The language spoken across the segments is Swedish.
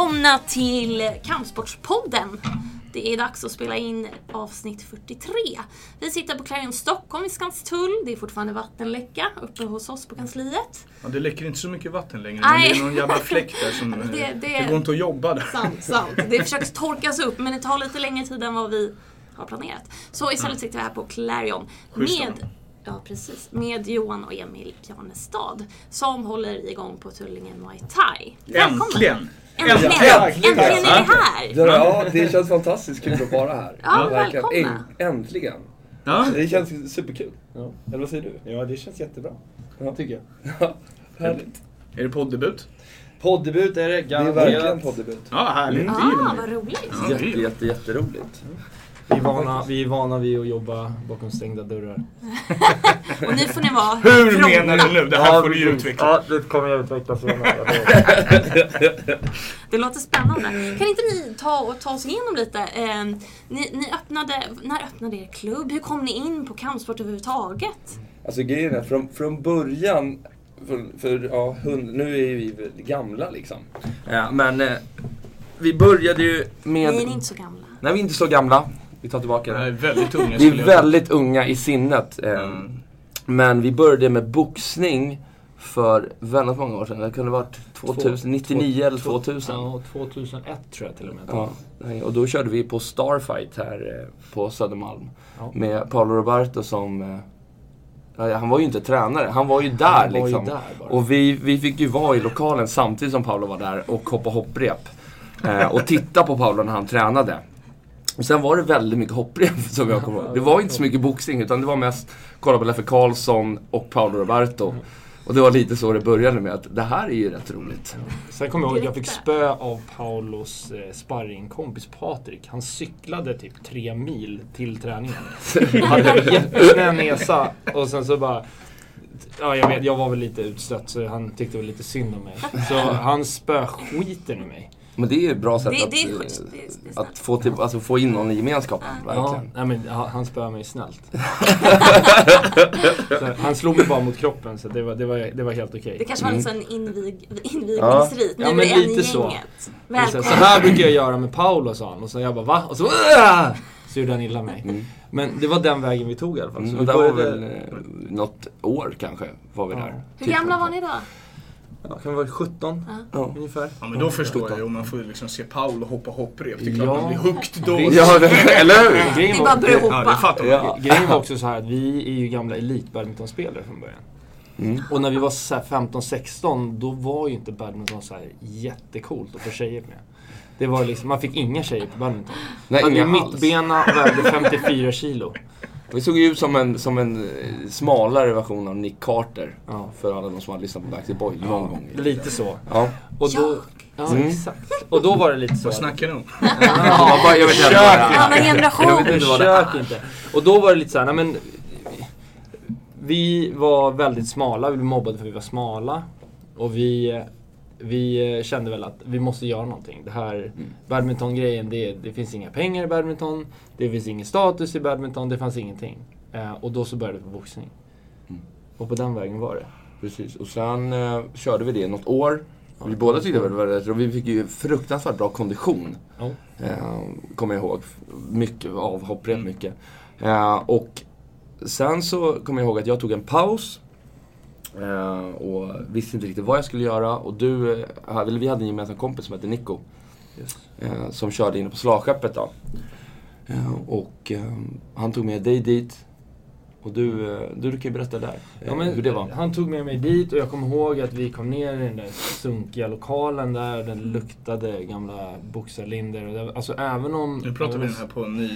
Välkomna till Kampsportspodden. Det är dags att spela in avsnitt 43. Vi sitter på Clarion Stockholm i Skanstull. Det är fortfarande vattenläcka uppe hos oss på kansliet. Ja, det läcker inte så mycket vatten längre. Nej. Men det är någon jävla fläck där som... Det- det, det- det går inte att jobba där. Sant, sant. Det försöks torkas upp men det tar lite längre tid än vad vi har planerat. Så istället sitter vi här på Clarion med, ja, precis, med Johan och Emil Janestad som håller igång på Tullingen Muay Thai. Välkomna! Äntligen! Äntligen! Äntligen är ni här! Ja, det känns fantastiskt kul att vara här. Ja, Verkligen. välkomna. Äntligen. Ja. Det känns superkul. Ja. Eller vad säger du? Ja, det känns jättebra. Ja. Tycker jag. Ja, härligt. Är det poddebut? Poddebut är det, Det är garanterat. verkligen poddebut. Ja, härligt. Det Ah, vad vi. roligt! Ja, Jätte, vi. jätte, jätteroligt. Vi är, vana, vi är vana vid att jobba bakom stängda dörrar. Och nu får ni vara Hur fronta. menar du nu? Det här får du ju utveckla. Ja, det kommer jag utveckla senare. Det låter spännande. Kan inte ni ta, och ta oss igenom lite? Eh, ni, ni öppnade, när öppnade er klubb? Hur kom ni in på kampsport överhuvudtaget? Alltså grejen är, från, från början, för, för ja, hund, nu är ju vi gamla liksom. Ja, men eh, vi började ju med... Ni är inte så gamla. Nej, vi är inte så gamla. Vi tar tillbaka det. är väldigt unga Vi är väldigt unga i sinnet. eh, Mm. Men vi började med boxning för väldigt många år sedan. Det kunde ha varit 2000, 99 eller 2000. Ja, 2001 tror jag till och med. Ja, nej, och då körde vi på Starfight här eh, på Södermalm. Ja. Med Paolo Roberto som... eh, ja, Han var ju inte tränare, han var ju där Han var ju liksom. där bara. Och vi, vi fick ju vara i lokalen samtidigt som Paolo var där och hoppa hopprep. Och titta på Paolo när han tränade. Och sen var det väldigt mycket hopprep som jag kommer ihåg. Det var inte så mycket boxning utan det var mest kolla på Leffe Karlsson och Paolo Roberto. Och det var lite så det började med att det här är ju rätt roligt. Sen kommer jag ihåg att jag fick spö av Paulos eh, sparringkompis Patrik. Han cyklade typ tre mil till träningen. Han hade en jättesnäv näsa och sen så bara... Ja, jag vet, jag var väl lite utstött så han tyckte väl lite synd om mig. Så han spöskiter i mig. Men det är ju ett bra sätt Det- att, det är eh. Det att få, till, alltså få in någon i gemenskapen. Ja, Verkligen. nej, men han, spöade mig snällt. så, han slog mig bara mot kroppen så det var, det var, det var helt okej. Det kanske var en sån invig, invigningsrit. Nu Ja, men är en i gänget. Så, Välkommen. så här brukar jag göra med Paolo sa han. Och så jag bara va? Och så, "Åh!" så gjorde han illa mig. Mm. Men det var den vägen vi tog i alla fall. Så Mm, vi och det var började- väl eh, något år kanske, var vi Ja. där. Hur gamla var ni då? Ja, kan vara 17 Ja. ungefär. Ja, men då förstår jag ju. Om man får liksom se Paolo hoppa hopprep. Det är klart Ja. man blir hooked då. Ja, eller hur? Grejen Ni var- bara började Ja, det hoppa. fattar man. Ja. Grejen var också så här att vi är ju gamla elitbadmintonspelare från början. Mm. Och när vi var så här 15-16 då var ju inte badminton så här jättecoolt att få tjejer med. Det var liksom, man fick inga tjejer på badminton. Nej, inga ju alls. mittbena och vägde 54 kilo. Vi såg ju ut som en, som en eh, smalare version av Nick Carter. Ja. För alla de som hade lyssnat på Backstreet Boys någon gång. Lite så. Ja. Och då, ja, Mm. exakt. Och då var det lite så. Vad snackar ni om? Ja, bara, jag vet inte vad det Försök. är. Annan Jag generation. vet inte vad det Försök är. inte. Och då var det lite så här, nej men... Vi var väldigt smala, vi blev mobbade för att vi var smala. Och vi, vi kände väl att vi måste göra någonting. Det här Mm. badmintongrejen, det, det finns inga pengar i badminton. Det finns ingen status i badminton, det fanns ingenting. Eh, och då så började vi på boxning. Mm. Och på den vägen var det. Precis, och sen eh, körde vi det något år. Vi båda tyckte det var rätt och vi fick ju fruktansvärt bra kondition. Ja. Eh, kommer jag ihåg. Mycket av hopprep, mycket. Eh, och sen så kommer jag ihåg att jag tog en paus. Eh, och visste inte riktigt vad jag skulle göra. Och du, eh, hade, vi hade en gemensam kompis som hette Nico. Just. Eh, som körde inne på slagskeppet då. Eh, och eh, han tog med dig dit. Och du, eh, du, du kan ju berätta där. eh, Ja, men hur det var. Han tog med mig dit och jag kommer ihåg att vi kom ner i den där sunkiga lokalen där. Den luktade gamla boxarlinder. Och det, alltså även om... Nu pratar vi den här på ny...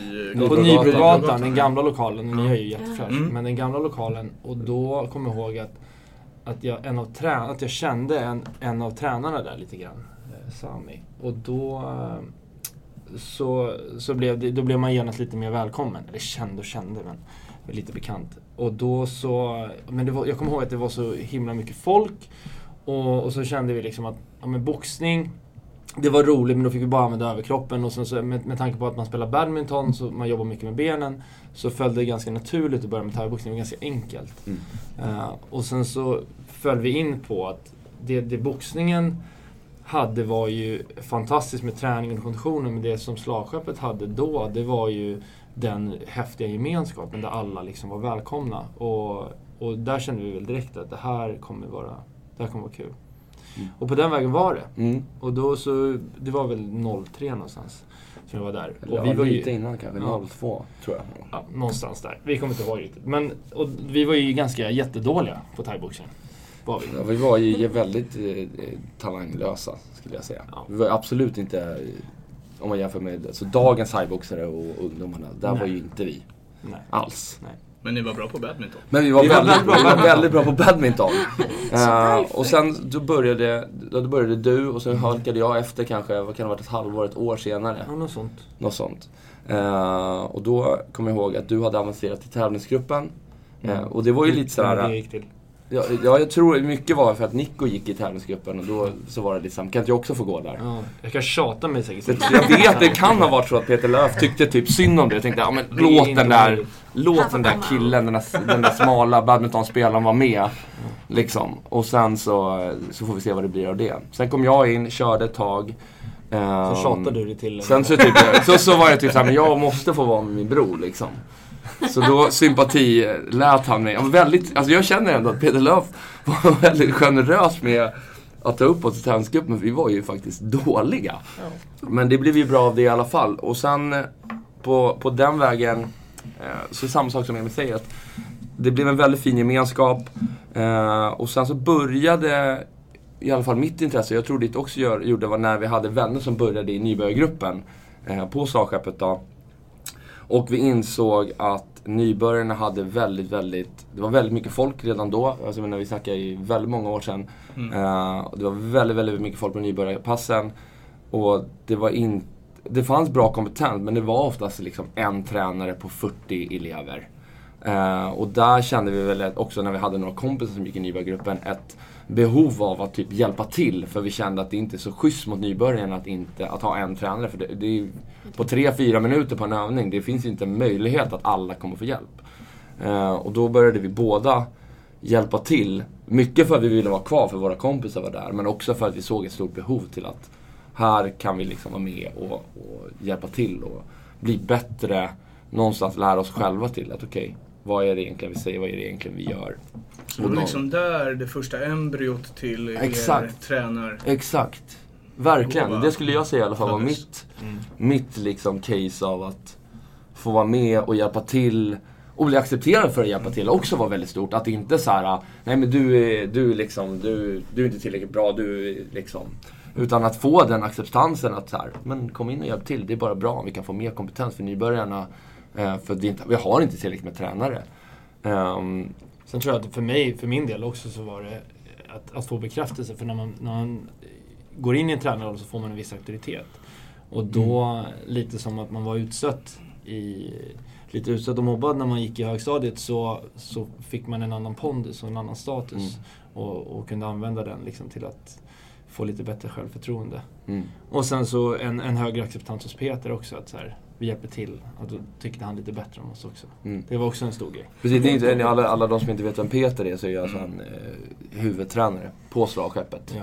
På Nybrogatan. Nybrogatan, den gamla lokalen. Den nya är ju jättefräsch. Mm. Men den gamla lokalen. Och då kommer jag ihåg att, att, jag, en av trä, att jag kände en, en av tränarna där lite grann. Eh, Sami. Och då... Eh, så, så blev det, då blev man genast lite mer välkommen. Eller kände och kände, men lite bekant. Och då så... Men det var, jag kommer ihåg att det var så himla mycket folk. Och, och så kände vi liksom att ja, men boxning, det var roligt men då fick vi bara använda överkroppen och sen så med, med tanke på att man spelar badminton, så man jobbar mycket med benen, så föll det ganska naturligt att börja med thaiboxning. Det var ganska enkelt. Mm. Eh, och sen så föll vi in på att det, det boxningen hade var ju fantastiskt med träningen och konditionen. Men det som slagskeppet hade då, det var ju den häftiga gemenskapen där alla liksom var välkomna. Och, och där kände vi väl direkt att det här kommer vara, det här kommer vara kul. Mm. Och på den vägen var det. Mm. Och då så, det var väl 03 någonstans som jag var där. Eller, Och vi var lite ju, innan kanske, Ja. 02 tror jag. ja, någonstans där. Vi kommer inte ihåg riktigt. Men och vi var ju ganska jättedåliga på thaiboxning. Var vi. Ja, vi var ju väldigt eh, talanglösa, skulle jag säga. Ja. Vi var absolut inte, eh, om man jämför med så dagens highboxare och ungdomarna, där Nej. var ju inte vi Nej. alls. Men ni var bra på badminton. Men vi var, Vi var väldigt, bra var på väldigt bra på badminton. Därför. och sen då började, då började du och sen halkade jag efter kanske, vad kan det ha varit, ett halvår, ett år senare. Ja, något sånt. Något sånt. Eh, och då kommer jag ihåg att du hade avancerat till tävlingsgruppen. Eh, och det var ju lite sådär... det gick till. Ja, ja, jag tror mycket var för att Nico gick i tävlingsgruppen och då så var det liksom, kan inte jag också få gå där? Ja, jag kan tjata mig säkert. Jag vet, det kan ha varit så att Peter Löf tyckte typ synd om det. Jag tänkte, ja men låt den där, låt den där killen, den där, den där smala badmintonspelaren vara med. Liksom. Och sen så, så får vi se vad det blir av det. Sen kom jag in, körde ett tag. Så Ehm, tjatade du dig till Sen så, typ, så, så var jag typ såhär, men jag måste få vara med min bror liksom. Så då sympati lät han mig. Väldigt, alltså jag känner ändå att Peter Löf var väldigt generös med att ta upp oss i tävlingsgruppen. Men vi var ju faktiskt dåliga. Men det blev ju bra av det i alla fall. Och sen på, på den vägen, eh, så samma sak som Emil säger. Att det blev en väldigt fin gemenskap. Eh, och sen så började i alla fall mitt intresse, jag tror ditt också gör, gjorde, var när vi hade vänner som började i nybörjargruppen eh, på slagskeppet då. Och vi insåg att nybörjarna hade väldigt, väldigt, det var väldigt mycket folk redan då. Alltså när vi snackar i väldigt många år sedan. Eh, och det var väldigt, väldigt mycket folk på nybörjarpassen. Och det var inte, det fanns bra kompetens men det var oftast liksom en tränare på 40 elever. Eh, och där kände vi väl också när vi hade några kompisar som gick i nybörjargruppen ett behov av att typ hjälpa till. För vi kände att det inte är så schysst mot nybörjarna att, inte, att ha en tränare. För det, det är på tre fyra minuter på en övning, det finns inte en möjlighet att alla kommer få hjälp. Eh, och då började vi båda hjälpa till. Mycket för att vi ville vara kvar för våra kompisar var där. Men också för att vi såg ett stort behov till att här kan vi liksom vara med och, och hjälpa till och bli bättre. Någonstans lära oss själva till att okej, vad är det egentligen vi säger, vad är det egentligen vi gör? Så det var liksom där det första embryot till er Exakt. tränar... Exakt. Verkligen. Det skulle jag säga i alla fall var mitt, Mm. mitt liksom case av att få vara med och hjälpa till och bli accepterad för att hjälpa till också var väldigt stort. Att inte så här, nej men du är, du är liksom, du, du är inte tillräckligt bra, du är liksom. Utan att få den acceptansen att så här, men kom in och hjälp till, det är bara bra om vi kan få mer kompetens för nybörjarna. Eh, för det är inte, vi har inte tillräckligt med tränare. Sen tror jag att för mig, för min del också, så var det att, att få bekräftelse. För när man, när man går in i en tränarroll så får man en viss auktoritet. Och då, Mm. lite som att man var utstött i lite utstött och mobbad när man gick i högstadiet så, så fick man en annan pondus och en annan status. Mm. Och, och kunde använda den liksom till att få lite bättre självförtroende. mm. Och sen så en, en högre acceptans hos Peter också. Att så här, vi hjälper till. Att då tyckte han lite bättre om oss också. Mm. Det var också en stor grej. Precis, det är inte, alla, alla de som inte vet vem Peter är så är jag alltså en eh, huvudtränare på slagskeppet. Ja.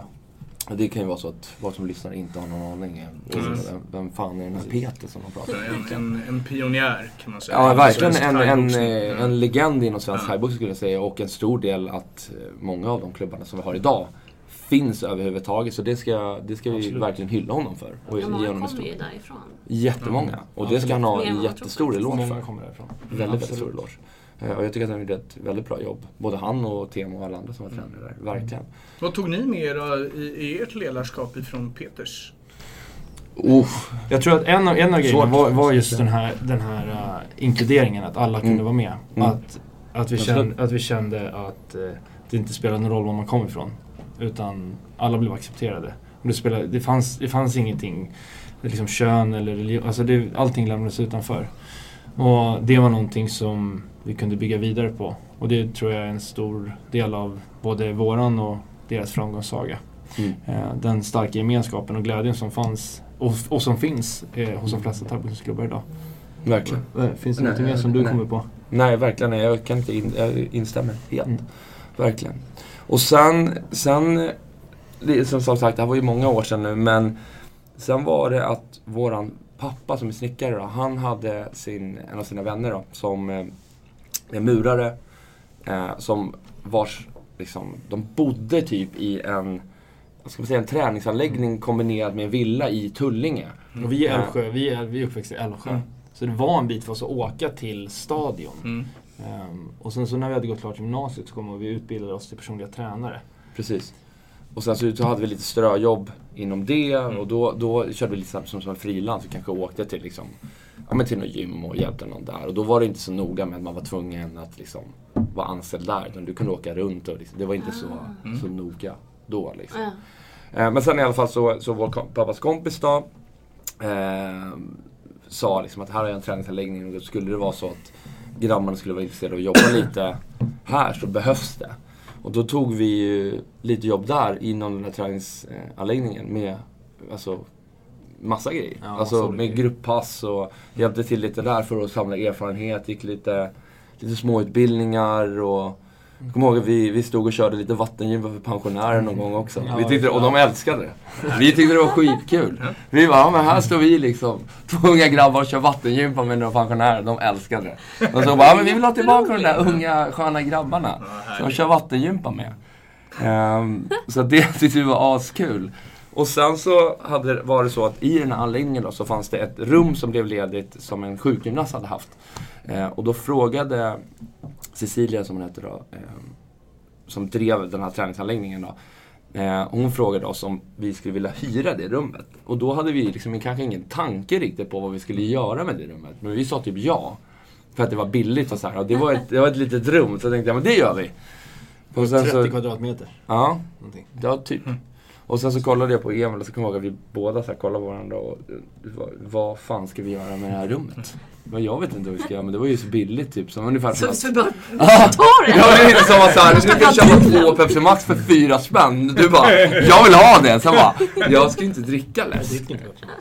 Och Det kan ju vara så att vad som lyssnar inte har någon aning. Mm. Vem, vem fan är den här Peter som de pratar om? En, en, en pionjär kan man säga. Ja, i verkligen svensk en, en, en legend inom svensk Ja. thaiboxning skulle jag säga. Och en stor del att eh, många av de klubbarna som vi har idag finns överhuvudtaget. Så det ska, det ska vi verkligen hylla honom för. Och Ja, ge många kommer ju därifrån. Jättemånga. Och det ska han ha en jättestor eloge för. kommer därifrån. Väldigt, väldigt stor eloge. Eh, Och jag tycker att han gjorde ett väldigt bra jobb. Både han och Temo och alla andra som var tränare där. Verkligen. Vad tog ni med er i, i ert ledarskap ifrån Peters? Uff. Jag tror att en av, en av grejerna var, var just den här, den här uh, inkluderingen, att alla kunde Mm. vara med. Mm. Att, att, vi kände, att vi kände att eh, det inte spelade någon roll var man kom ifrån. Utan alla blev accepterade. Och det, spelade, det, fanns, det fanns ingenting, liksom kön eller religion, alltså det, allting lämnades utanför. Och det var någonting som vi kunde bygga vidare på. Och det tror jag är en stor del av både våran och deras framgångssaga. Mm. Eh, den starka gemenskapen och glädjen som fanns och, och som finns eh, hos de flesta thaiboxningsklubbar idag. Verkligen. Eh, Finns det Nej, något mer som du nej. kommer på? Nej, verkligen. nej. Jag kan inte in, jag instämmer helt. Mm. Verkligen. Och sen, sen som, som sagt, det här var ju många år sedan nu, men sen var det att våran pappa som är snickare då, han hade sin, en av sina vänner då, som eh, är murare, eh, som vars, liksom, de bodde typ i en, vad ska man säga, en träningsanläggning kombinerad med en villa i Tullinge. Och vi är Älvsjö, vi är, vi är uppväxta i Älvsjö. Mm. Så det var en bit för oss att åka till stadion. Mm. Ehm, och sen så när vi hade gått klart gymnasiet så kom och vi utbildade oss till personliga tränare. Precis. Och sen så, hade vi lite ströjobb inom det och då, då körde vi lite som, som, som frilans och kanske åkte till liksom, ja, men till något gym och hjälpte någon där. Och då var det inte så noga med att man var tvungen att liksom vara anställd där. Utan du kunde åka runt och liksom, det var inte så, så noga då. Liksom. Ja. Eh, men sen i alla fall så, så vår kom, pappas kompis då eh, sa liksom att här har jag en träningsanläggning och då skulle det vara så att grabbarna skulle vara intresserade av att jobba lite här så behövs det. Och då tog vi ju lite jobb där inom den här träningsanläggningen med alltså, massa grejer. Ja, alltså med grupppass och hjälpte till lite där för att samla erfarenhet. Gick lite, lite småutbildningar och jag kommer ihåg att vi, vi stod och körde lite vattengym för pensionärer någon gång också. Ja, Vi tyckte, och de älskade det. Vi tyckte det var skitkul. Vi bara, ja men här står vi liksom, två unga grabbar och kör vattengympa med några pensionärer. De älskade det. Och så bara, ja men vi vill ha tillbaka de där unga sköna grabbarna. Som de kör vattengympa med. Ehm, så det tyckte vi var askul. Och sen så hade, var det så att i den här anläggningen då, så fanns det ett rum som blev ledigt som en sjukgymnast hade haft. Eh, och då frågade Cecilia, som hon hette då, eh, som drev den här träningsanläggningen då. Eh, hon frågade oss om vi skulle vilja hyra det rummet. Och då hade vi liksom kanske ingen tanke riktigt på vad vi skulle göra med det rummet. Men vi sa typ ja. För att det var billigt och så här. Och det var ett, det var ett litet rum, så jag tänkte jag men det gör vi. Och sen 30 så, kvadratmeter. ja, Någonting. Ja, typ. Och sen så kollade jag på Emil och så kom jag ihåg att vi båda så här kollade på varandra och eh, vad, vad fan ska vi göra med det här rummet? Men jag vet inte vad vi ska göra, men det var ju så billigt typ. Som ungefär som Så, att... så bara, Ah! ta det! Ja, det är som att såhär, nu ska vi köpa två Pepsi Max för fyra spänn. Du bara, jag vill ha det. Sen bara, jag ska ju inte dricka läsk.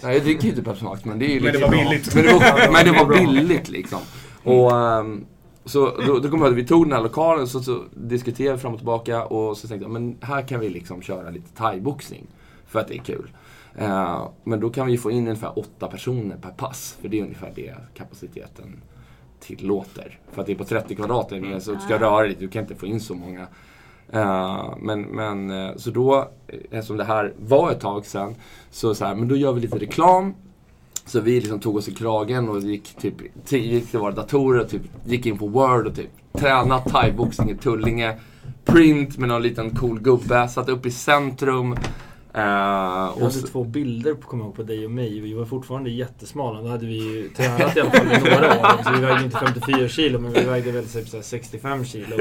Nej, jag dricker ju inte Pepsi Max, men det är ju Men det liksom- var billigt. Men det var, men det var billigt liksom. Och ehm, så då, då kommer jag ihåg att vi tog den här lokalen så, så diskuterade vi fram och tillbaka och så tänkte jag, men här kan vi liksom köra lite thaiboxning. För att det är kul. Eh, men då kan vi få in ungefär åtta personer per pass. För det är ungefär det kapaciteten tillåter. För att det är på 30 kvadratmeter så du ska röra dig, du kan inte få in så många. Eh, men, men eh, så då, eftersom det här var ett tag sedan, så, så här, men då gör vi lite reklam. Så vi liksom tog oss i kragen och gick, typ, till- gick till våra datorer och typ, gick in på Word och typ tränade thaiboxning i Tullinge. Print med någon liten cool gubbe, satt upp i centrum. Eh, Jag och hade så, två bilder på, kommer jag ihåg, på dig och mig. Vi var fortfarande jättesmala. Då hade vi ju tränat i alla fall i några år. Så vi vägde inte 54 kilo, men vi vägde väl typ så här 65 kilo.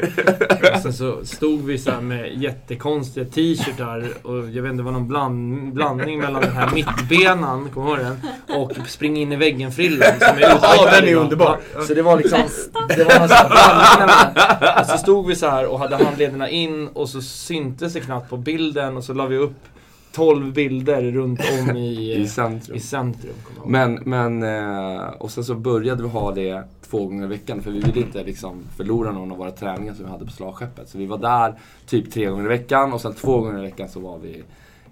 Och sen så stod vi så här med jättekonstiga t-shirtar och jag vet inte, det var någon bland, blandning mellan den här mittbenan, kommer du ihåg den? Och spring in i väggen-frillan som är Ja, den är idag. underbar. Så det var liksom, det var mellan- Och så stod vi så här och hade handlederna in och så syntes det knappt på bilden och så la vi upp 12 bilder runt om i, i centrum. i centrum. Men, men eh, och sen så började vi ha det två gånger i veckan för vi ville inte liksom förlora någon av våra träningar som vi hade på slagskeppet. Så vi var där typ tre gånger i veckan och sen två gånger i veckan så var vi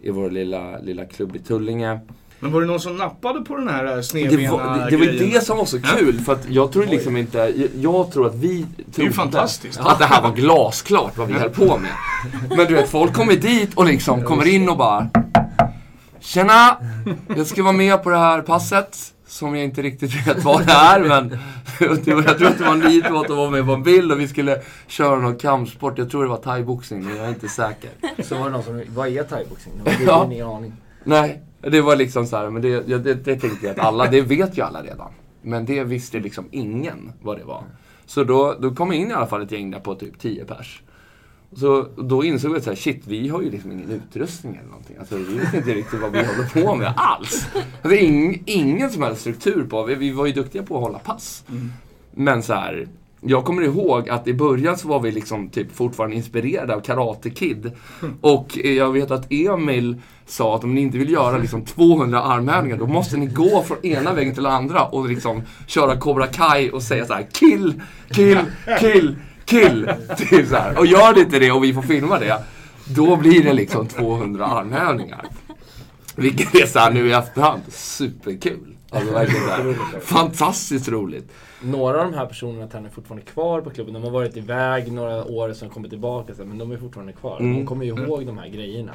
i vår lilla, lilla klubb i Tullinge. Men var det någon som nappade på den här Det snedbena var, det, det var ju grejen? det som var så kul för att jag tror liksom inte, jag, jag tror att vi Det är ju fantastiskt. att det här var glasklart vad vi höll på med. Men du vet, folk kommer dit och liksom kommer in och bara Tjena! Jag ska vara med på det här passet. Som jag inte riktigt vet vad det är men det var, jag tror att det var en liten att vara med på en bild och vi skulle köra någon kampsport. Jag tror det var thaiboxning men jag är inte säker. Så var det någon som, vad är thaiboxning? Det var Ja. ingen aning. Nej, det var liksom så här, men det, det, det tänkte jag att alla, det vet ju alla redan. Men det visste liksom ingen vad det var. Så då, då kom jag in i alla fall ett gäng där på typ 10 pers. Så då insåg jag att shit, vi har ju liksom ingen utrustning eller någonting. Alltså vi vet inte riktigt vad vi håller på med alls. Är ing, ingen som helst struktur på, vi, vi var ju duktiga på att hålla pass. Men så här, jag kommer ihåg att i början så var vi liksom typ fortfarande inspirerade av Karate Kid. Och jag vet att Emil sa att om ni inte vill göra liksom 200 armhävningar då måste ni gå från ena vägen till den andra och liksom köra Cobra Kai och säga så här kill, kill, kill, kill. Typ så här. Och gör det inte det och vi får filma det. då blir det liksom 200 armhävningar. Vilket är såhär nu i efterhand, superkul. Alltså verkligen så här, fantastiskt roligt. Några av de här personerna tränar fortfarande kvar på klubben. De har varit iväg några år och sen kommit tillbaka. Men de är fortfarande kvar. Mm. De kommer ju ihåg de här grejerna.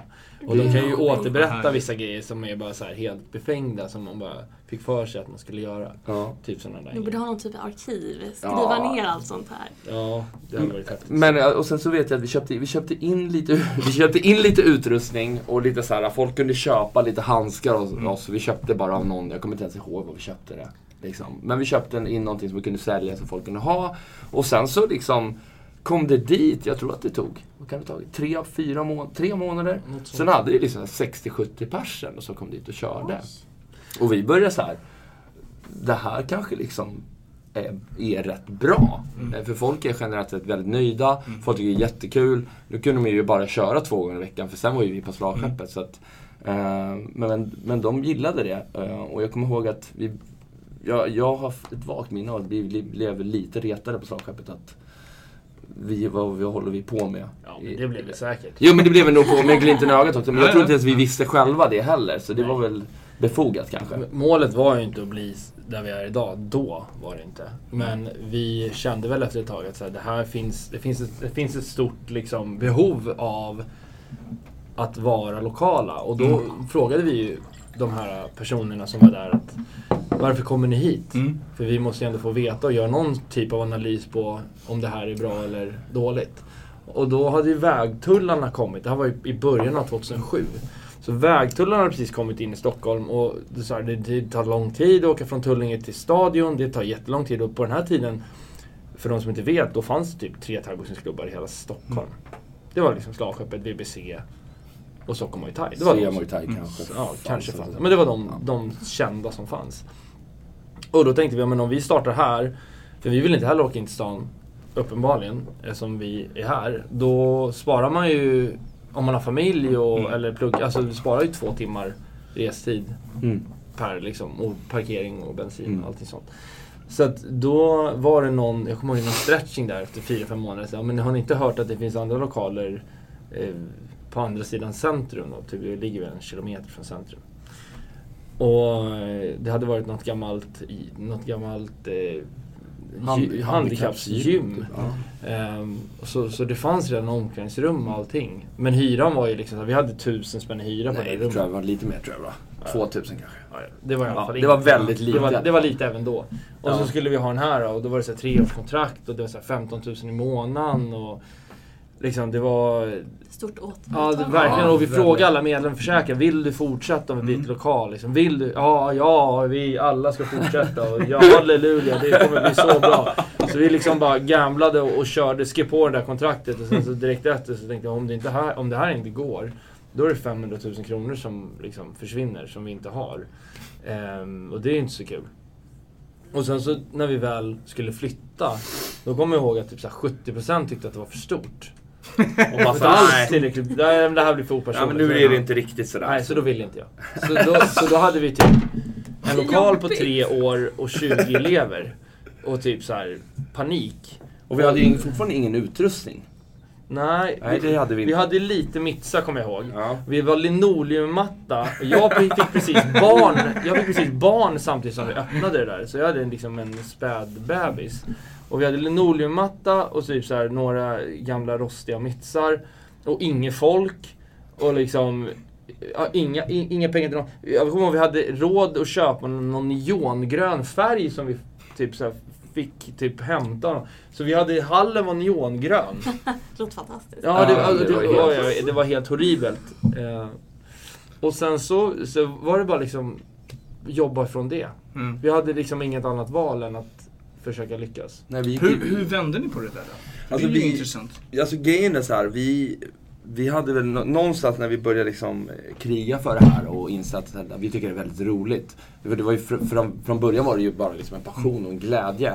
Och de kan ju återberätta vissa grejer som är bara så här helt befängda. Som man bara fick för sig att man skulle göra. Ja. Typ sådana där Ni borde ha någon typ av arkiv. Skriva Ja. ner allt sånt här. Ja, det hade varit häftigt. Men eh, och sen så vet jag att vi köpte, vi köpte, in, lite, vi köpte in lite utrustning och lite så här, folk kunde köpa lite handskar och oss. Vi köpte bara av någon, jag kommer inte ens ihåg vad vi köpte det. Liksom. Men vi köpte in någonting som vi kunde sälja som folk kunde ha. Och sen så liksom kom det dit, jag tror att det tog, vad kan det tagit? Tre, fyra må tre månader. Sen hade det liksom 60-70 personer som kom dit och körde. Och vi började så här. det här kanske liksom är, är rätt bra. Eh, För folk är generellt sett väldigt nöjda, folk tycker det är jättekul. Nu kunde de ju bara köra två gånger i veckan för sen var ju vi på slagskeppet. Så att, eh, men, men de gillade det. Eh, och jag kommer ihåg att vi, jag, jag har ett vagt minne av att vi blev lite retade på slagskeppet. Att vi, vad, vad håller vi på med? Ja, men det blev det säkert. Jo men det blev vi nog på med glimten i ögat också. Men jag Ja, tror inte ens vi visste själva det heller. Så det var väl befogat kanske. Målet var ju inte att bli där vi är idag. Då var det inte. Men vi kände väl efter ett tag att så här, det här finns, det finns, ett, det finns ett stort liksom, behov av att vara lokala. Och då frågade vi ju de här personerna som var där att varför kommer ni hit? Mm. För vi måste ju ändå få veta och göra någon typ av analys på om det här är bra eller dåligt. Och då hade ju vägtullarna kommit. Det här var ju i början av 2007. Så vägtullarna hade precis kommit in i Stockholm och det, så här, det, det tar lång tid att åka från Tullinge till stadion. Det tar jättelång tid och på den här tiden, för de som inte vet, då fanns det typ tre thaiboxningsklubbar i hela Stockholm. Det var liksom Slagskeppet, VBC och Stockholm Muay Thai. Det var Svea de- Muay Thai kanske. Ja, kanske Fanns fanns. det. Men det var de, de kända som fanns. Och då tänkte vi, ja, men om vi startar här, för vi vill inte heller åka in till stan, uppenbarligen, eftersom vi är här. Då sparar man ju, om man har familj och, Mm. eller plugg, alltså du sparar ju två timmar restid Mm. per liksom, och parkering och bensin Mm. och allting sånt. Så att då var det någon, jag kommer ihåg någon stretching där efter fyra fem månader. Så, ja, men har ni inte hört att det finns andra lokaler eh, på andra sidan centrum? Då? Typ, vi ligger en kilometer från centrum. Och eh, det hade varit något gammalt, något gammalt eh, Hand- gy- handikappsgym. Ja. Ehm, så, så det fanns redan omklädningsrum och allting. Men hyran var ju liksom, vi hade tusen spänn i hyra på Nej, det det rummet. tror jag var lite mer tror jag va? 2000 kanske. Ja. Det var i alla fall det var väldigt Det var, lite. det var lite även då. Och så skulle vi ha den här och då var det så här treårskontrakt och det var så här 15 000 i månaden. Och liksom det var... Stort Ja, återtagande. det, verkligen. Och vi frågade alla medlemmar försäkrade, vill du fortsätta om vi byter lokal? Liksom, vill du? Ja, ja, vi alla ska fortsätta. Och ja, halleluja, det kommer bli så bra. Så vi liksom bara gamblade och, och körde, skrev på det där kontraktet. Och sen så direkt efter så tänkte jag, om det, inte här, om det här inte går, då är det 500 000 kronor som liksom försvinner, som vi inte har. Ehm, och det är inte så kul. Och sen så när vi väl skulle flytta, då kommer jag ihåg att typ så här 70% tyckte att det var för stort. Och bara för, nej. tillräckligt. Nej, men det här blir för Ja, opersonligt. men nu är det inte riktigt sådär. Nej, så då vill inte jag. Så då, så då hade vi typ en lokal på tre år och 20 elever. Och typ så här panik. Och vi hade ju fortfarande ingen utrustning. Nej, Nej, det hade vi vi hade lite mitsa kommer jag ihåg. Ja. Vi var linoleummatta. Och Jag fick precis barn Jag fick precis barn samtidigt som vi öppnade det där. Så jag hade liksom en späd bebis. Och vi hade linoleummatta och typ så här några gamla rostiga mitsar. Och inget folk. Och liksom ja, inga, inga pengar till någon. Jag kommer ihåg vi hade råd att köpa någon neongrön färg som vi typ så här fick typ hämta. Så vi hade, hallen var neongrön. Det låter fantastiskt. Ja, det, alltså, det det, var det var helt horribelt. Eh, och sen så, så var det bara liksom jobba från det. Mm. Vi hade liksom inget annat val än att försöka lyckas. Nej, vi Hur, hur vände ni på det där då? Alltså, det är ju intressant. Alltså grejen är så här, vi, vi hade väl nå- någonstans när vi började liksom eh, kriga för det här och insåg att vi tycker det är väldigt roligt. För det var ju fr, från, från början var det ju bara liksom en passion och en glädje.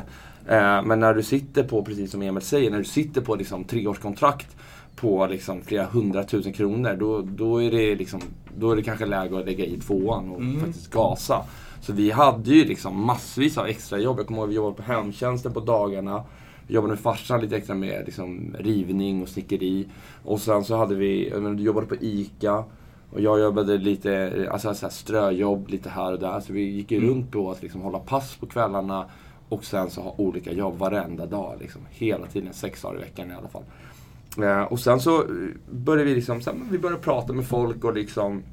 Eh, men när du sitter på, precis som Emil säger, när du sitter på liksom treårskontrakt på liksom flera hundratusen kronor, då, då, är det liksom, då är det kanske läge att lägga i tvåan och Mm. faktiskt gasa. Så vi hade ju liksom massvis av extrajobb. Jag kommer ihåg att vi jobbade på hemtjänsten på dagarna. Jag jobbade med farsan lite extra med liksom, rivning och snickeri. Och sen så hade vi, jag menar, jobbade på ICA. Och jag jobbade lite alltså, så här, ströjobb lite här och där. Så vi gick ju Mm. runt på att liksom, hålla pass på kvällarna. Och sen så ha olika jobb varenda dag. Liksom, hela tiden, sex dagar i veckan i alla fall. Eh, och sen så började vi liksom, sen, vi började prata med folk och liksom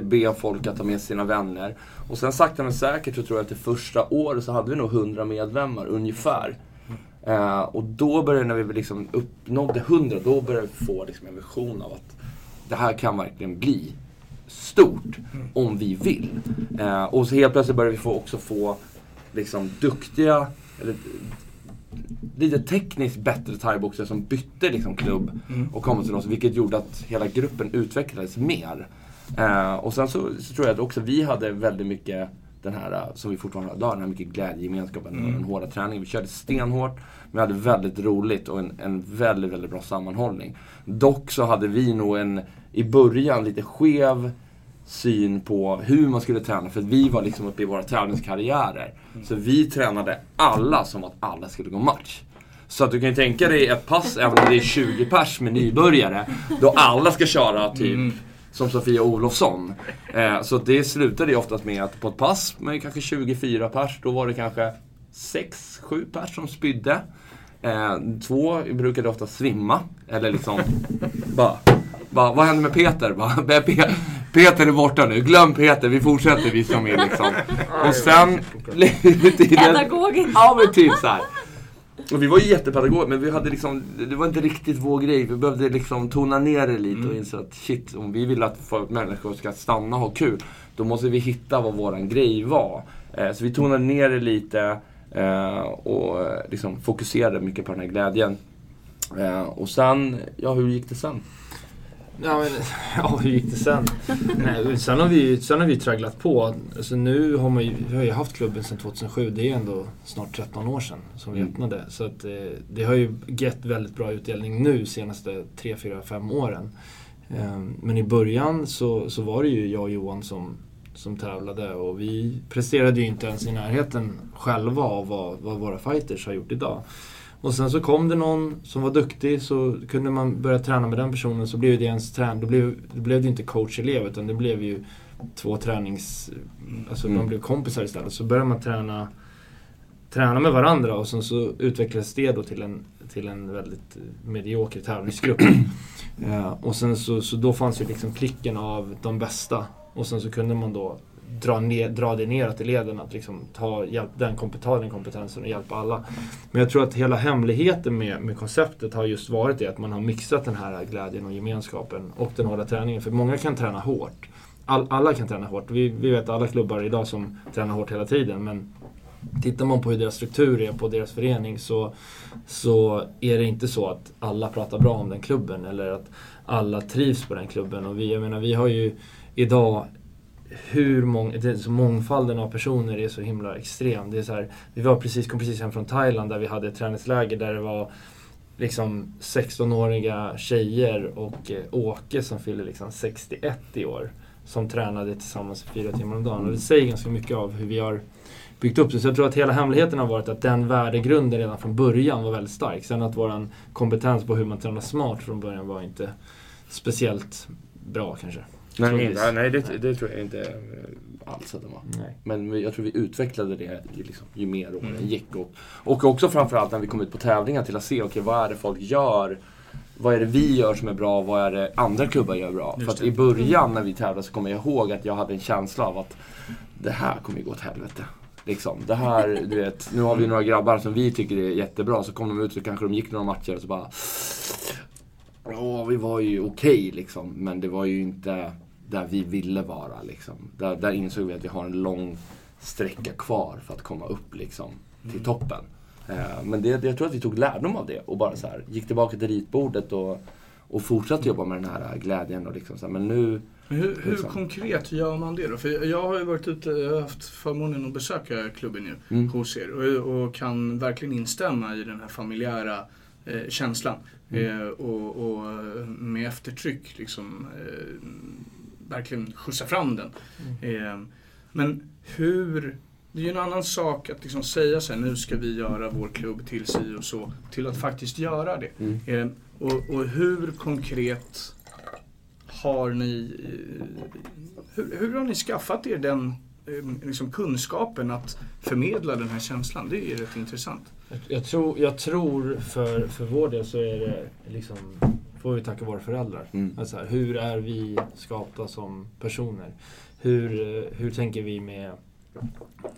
be folk att ta med sina vänner. Och sen sakta men säkert så tror jag att det första året så hade vi nog 100 medlemmar ungefär. Eh, och då började, när vi liksom uppnådde 100, då började vi få liksom en vision av att det här kan verkligen bli stort om vi vill. Eh, och så helt plötsligt började vi få, också få liksom duktiga, eller lite tekniskt bättre thaiboxare som bytte liksom klubb och kom till oss. Vilket gjorde att hela gruppen utvecklades mer. Eh, och sen så, så tror jag att också vi hade väldigt mycket den här, eh, som vi fortfarande har idag, den här mycket glädjegemenskapen och den hårda träningen. Vi körde stenhårt, men vi hade väldigt roligt och en, en väldigt, väldigt bra sammanhållning. Dock så hade vi nog en, i början, lite skev syn på hur man skulle träna. För vi var liksom uppe i våra träningskarriärer. Så vi tränade alla som att alla skulle gå match. Så att du kan ju tänka dig ett pass, även om det är 20 pers med nybörjare, då alla ska köra typ som Sofia Olofsson. Eh, så det slutade ju oftast med att på ett pass med kanske 24 pers, då var det kanske 6-7 pers som spydde. Eh, två brukade ofta svimma, eller liksom bara, bara vad händer med Peter? Bara, Peter är borta nu, glöm Peter, vi fortsätter vi som är liksom. Och sen... Pedagogiskt. Ja men typ så här. Och vi var ju jättepedagoger men vi hade liksom, det var inte riktigt vår grej. Vi behövde liksom tona ner det lite och inse att shit, om vi vill att folk, människor ska stanna och ha kul, då måste vi hitta vad våran grej var. Eh, så vi tonade ner det lite eh, och eh, liksom fokuserade mycket på den här glädjen. Eh, och sen, ja hur gick det sen? Ja, men, ja, hur gick det sen? Nej, sen har vi sen har vi tragglat på. Alltså, nu har man ju, vi har ju haft klubben sedan 2007. Det är ändå snart 13 år sedan som vi Mm. öppnade. Så att, eh, det har ju gett väldigt bra utdelning nu senaste 3, 4, 5 åren. Eh, men i början så, så var det ju jag och Johan som, som tävlade och vi presterade ju inte ens i närheten själva av vad, vad våra fighters har gjort idag. Och sen så kom det någon som var duktig så kunde man börja träna med den personen så blev det ens trän... Då blev, då blev det inte coach-elev utan det blev ju två tränings... Alltså Mm. de blev kompisar istället. Så började man träna, träna med varandra och sen så utvecklades det då till en, till en väldigt medioker tävlingsgrupp. Eh, och sen så, så då fanns ju liksom klicken av de bästa. Och sen så kunde man då dra, ner, dra det neråt i leden, att liksom ta, hjälp, den, kompet- den kompetensen och hjälpa alla. Men jag tror att hela hemligheten med, med konceptet har just varit det att man har mixat den här glädjen och gemenskapen och den hårda träningen. För många kan träna hårt. All, alla kan träna hårt. Vi, vi vet alla klubbar idag som tränar hårt hela tiden. Men tittar man på hur deras struktur är på deras förening så, så är det inte så att alla pratar bra om den klubben eller att alla trivs på den klubben. Och vi, jag menar, vi har ju idag hur mång, det så mångfalden av personer är så himla extrem. Det är så här, vi var precis, kom precis hem från Thailand där vi hade ett träningsläger där det var liksom 16-åriga tjejer och eh, Åke som fyller liksom 61 i år. Som tränade tillsammans fyra timmar om dagen. Och det säger ganska mycket av hur vi har byggt upp det. Så jag tror att hela hemligheten har varit att den värdegrunden redan från början var väldigt stark. Sen att vår kompetens på hur man tränar smart från början var inte speciellt bra kanske. Nej, nej, nej det, det tror jag inte eh, alls att det var. Nej. Men jag tror vi utvecklade det ju liksom, ju mer åren Mm. gick. Och, och också framförallt när vi kom ut på tävlingar till att se, okej vad är det folk gör? Vad är det vi gör som är bra? Vad är det andra klubbar gör bra? Just För att det. i början när vi tävlade så kommer jag ihåg att jag hade en känsla av att det här kommer ju gå åt helvete. Liksom. Det här, du vet, nu har vi några grabbar som vi tycker är jättebra, så kom de ut så kanske de gick några matcher och så bara... Ja, vi var ju okej liksom, men det var ju inte där vi ville vara liksom. Där, där insåg vi att vi har en lång sträcka kvar för att komma upp liksom, till toppen. Eh, men det, jag tror att vi tog lärdom av det och bara så här, gick tillbaka till ritbordet och, och fortsatte jobba med den här glädjen. Och liksom så här, men nu... Men hur, hur Liksom. konkret gör man det då? För jag har ju varit ute, jag har haft förmånen att besöka klubben ju Mm. hos er och, och kan verkligen instämma i den här familjära eh, känslan. Mm. Eh, och, och med eftertryck liksom eh, verkligen skjutsa fram den. Mm. Eh, men hur det är ju en annan sak att liksom säga så här, nu ska vi göra vår klubb till si och så, till att faktiskt göra det. Mm. Eh, och, och hur konkret har ni, eh, hur, hur har ni skaffat er den eh, liksom kunskapen att förmedla den här känslan? Det är ju rätt intressant. Jag, jag, tror, jag tror för, för vår del så är det liksom, får vi tacka våra föräldrar. Mm. Alltså här, hur är vi skapta som personer? Hur, hur tänker vi med,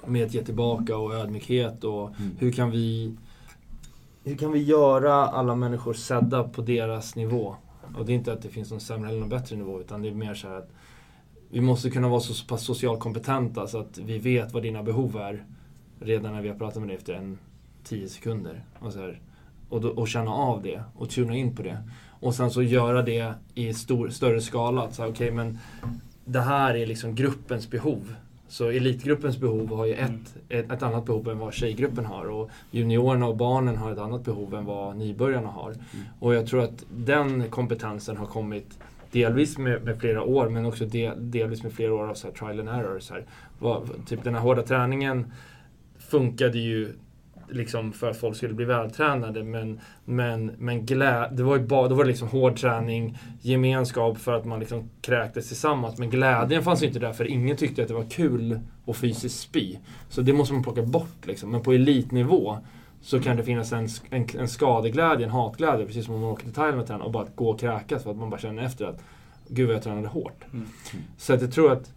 med att ge tillbaka och ödmjukhet och Mm. hur kan vi hur kan vi göra alla människor sedda på deras nivå? Och det är inte att det finns någon sämre eller någon bättre nivå utan det är mer så här att vi måste kunna vara så pass socialt kompetenta så att vi vet vad dina behov är redan när vi har pratat med dig efter en tio sekunder. Och, så här, och, då, och känna av det och tuna in på det. Och sen så göra det i stor, större skala. Att så här, okej, men det här är liksom gruppens behov. Så elitgruppens behov har ju ett, ett, ett annat behov än vad tjejgruppen har. Och juniorerna och barnen har ett annat behov än vad nybörjarna har. Och jag tror att den kompetensen har kommit delvis med, med flera år men också del, delvis med flera år av så trial and error. Så här. Vad, typ den här hårda träningen funkade ju liksom för att folk skulle bli vältränade men, men, men glä, det var ju bara, då var det liksom hård träning, gemenskap för att man liksom kräktes tillsammans. Men glädjen fanns ju inte där för ingen tyckte att det var kul att fysiskt spy. Så det måste man plocka bort liksom. Men på elitnivå så kan det finnas en, en, en skadeglädje, en hatglädje, precis som om man åker till Thailand och tränar och bara gå och kräkas för att man bara känner efter att Gud vad jag tränade hårt. Mm. Så att jag tror att